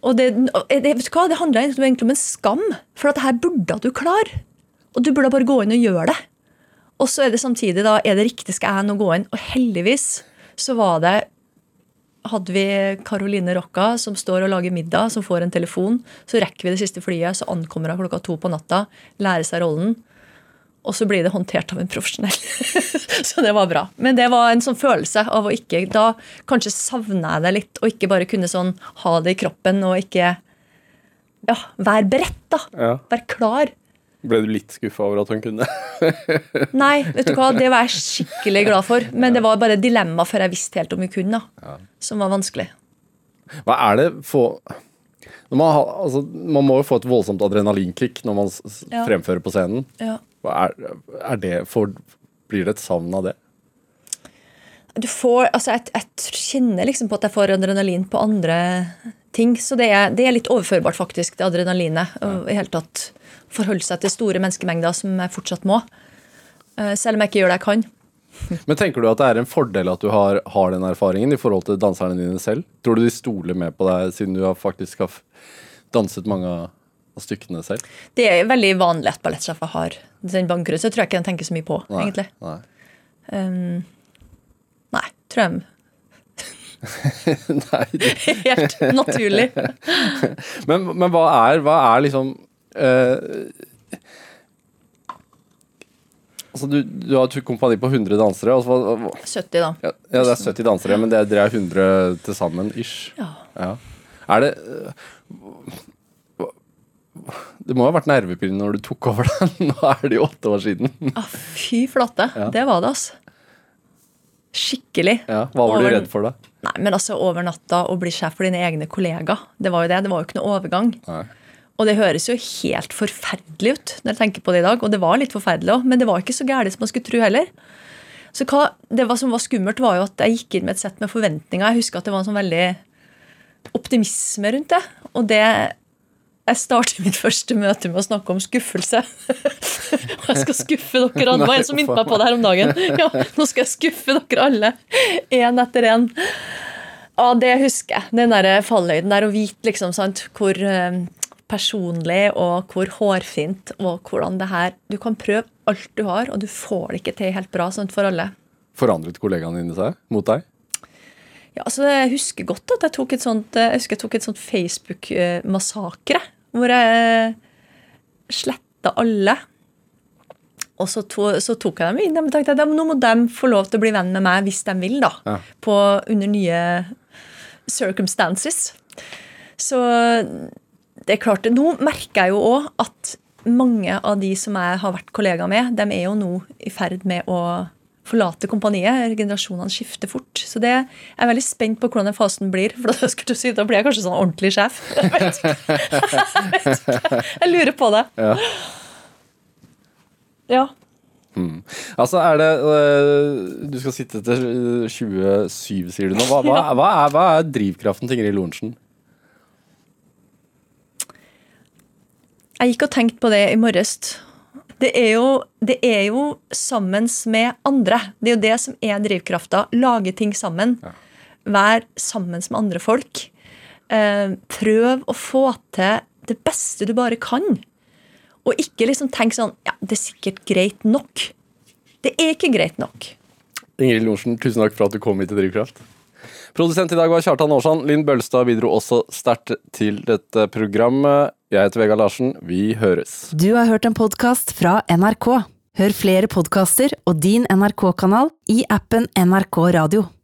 Og det, det, vet du hva? det egentlig egentlig om en skam. For at det her burde du klare. Og du burde bare gå inn og gjøre det. Og så er det samtidig da, er det riktig skal jeg nå gå inn? Og heldigvis så var det hadde vi Caroline Rocca som står og lager middag, som får en telefon. Så rekker vi det siste flyet, så ankommer hun klokka to på natta, lærer seg rollen. Og så blir det håndtert av en profesjonell. så det var bra. Men det var en sånn følelse av å ikke Da kanskje savna jeg det litt, og ikke bare kunne sånn ha det i kroppen og ikke Ja, være beredt, da. Ja. Være klar. Ble du litt skuffa over at hun kunne? Nei, vet du hva, det var jeg skikkelig glad for. Men det var bare dilemma før jeg visste helt om vi kunne, da. Som var vanskelig. Hva er det for man, har, altså, man må jo få et voldsomt adrenalinkick når man Ja. fremfører på scenen. Ja. Er, er det for, Blir det et savn av det? Du får, altså jeg, jeg kjenner liksom på at jeg får adrenalin på andre ting. Så det er, det er litt overførbart, faktisk, det adrenalinet. Ja. i hele tatt forholde seg til store menneskemengder, som jeg fortsatt må. Eh, Selv om jeg ikke gjør det jeg kan. Men tenker du at det er en fordel at du har, har den erfaringen i forhold til danserne dine selv? Tror du de stoler mer på deg, siden du har faktisk har danset mange av av stykkene selv? Det er veldig vanlig at ballettsjefer har den bakgrunnen, så jeg tror jeg ikke de tenker så mye på, Nei, egentlig. Nei. Um, nei, tror jeg Nei, helt naturlig. men, men hva er, hva er liksom uh, Altså, du, du har et kompani på 100 dansere. Og så, hva- hva- 70, da. ja, ja, det er 70 dansere, men er, dere er 100 til sammen, ish. Ja. Ja. Er det Det må ha vært nervepirrende når du tok over den. Nå er det jo åtte år siden. Ah, fy flate. Ja. Det var det, altså. Skikkelig. Ja, hva var du redd for da? Nei, men altså over natta å bli sjef for dine egne kollegaer. Det var jo det. Det var jo ikke noe overgang. Nei. Og det høres jo helt forferdelig ut når jeg tenker på det i dag. Og det var litt forferdelig òg, men det var ikke så gærent som man skulle tro heller. Så hva det var som var skummelt, var jo at jeg gikk inn med et sett med forventninger. Jeg husker at det var en sånn veldig optimisme rundt det. Og det jeg starter mitt første møte med å snakke om skuffelse. Og jeg skal skuffe dere alle. Det var en som minnet meg på det her om dagen. Ja, nå skal jeg skuffe dere alle. Én etter én. Ja, det husker jeg. Den der fallhøyden der å vite liksom, sant, hvor eh, personlig og hvor hårfint og hvordan det her Du kan prøve alt du har, og du får det ikke til helt bra sant, for alle. Forandret kollegaene dine seg mot deg? Ja, altså Jeg husker godt at jeg tok et sånt, jeg jeg tok et sånt Facebook-massakre. Hvor jeg sletta alle. Og så, to, så, tok jeg dem inn. Men tenkte jeg, nå må de få lov til å bli venn med meg hvis de vil. da, Ja. på, Under nye circumstances. Så det er klart. Nå merker jeg jo òg at mange av de som jeg har vært kollega med, de er jo nå i ferd med å forlate kompaniet. Generasjonene skifter fort. Så det jeg er veldig spent på hvordan den fasen blir. For da, skulle du si, da blir jeg kanskje sånn ordentlig sjef. Jeg vet ikke. Jeg, vet ikke. jeg lurer på det. Ja. Ja. Altså, er det øh, Du skal sitte til 27, sier du nå. Hva, hva, hva, er, hva er drivkraften til Ingrid Lorentzen? Jeg gikk og tenkte på det i morges. Det er, jo, det er jo sammen med andre. Det er jo det som er drivkrafta. Lage ting sammen. Vær sammen med andre folk. Eh, prøv å få til det beste du bare kan. Og ikke liksom tenk sånn Ja, det er sikkert greit nok. Det er ikke greit nok. Ingrid Lorentzen, tusen takk for at du kom hit til Drivkraft. Produsent i dag var Kjartan Aarsand. Linn Bølstad bidro også sterkt til dette programmet. Jeg heter Vegard Larsen. Vi høres. Du har hørt en podkast fra NRK. Hør flere podkaster og din NRK-kanal i appen NRK Radio.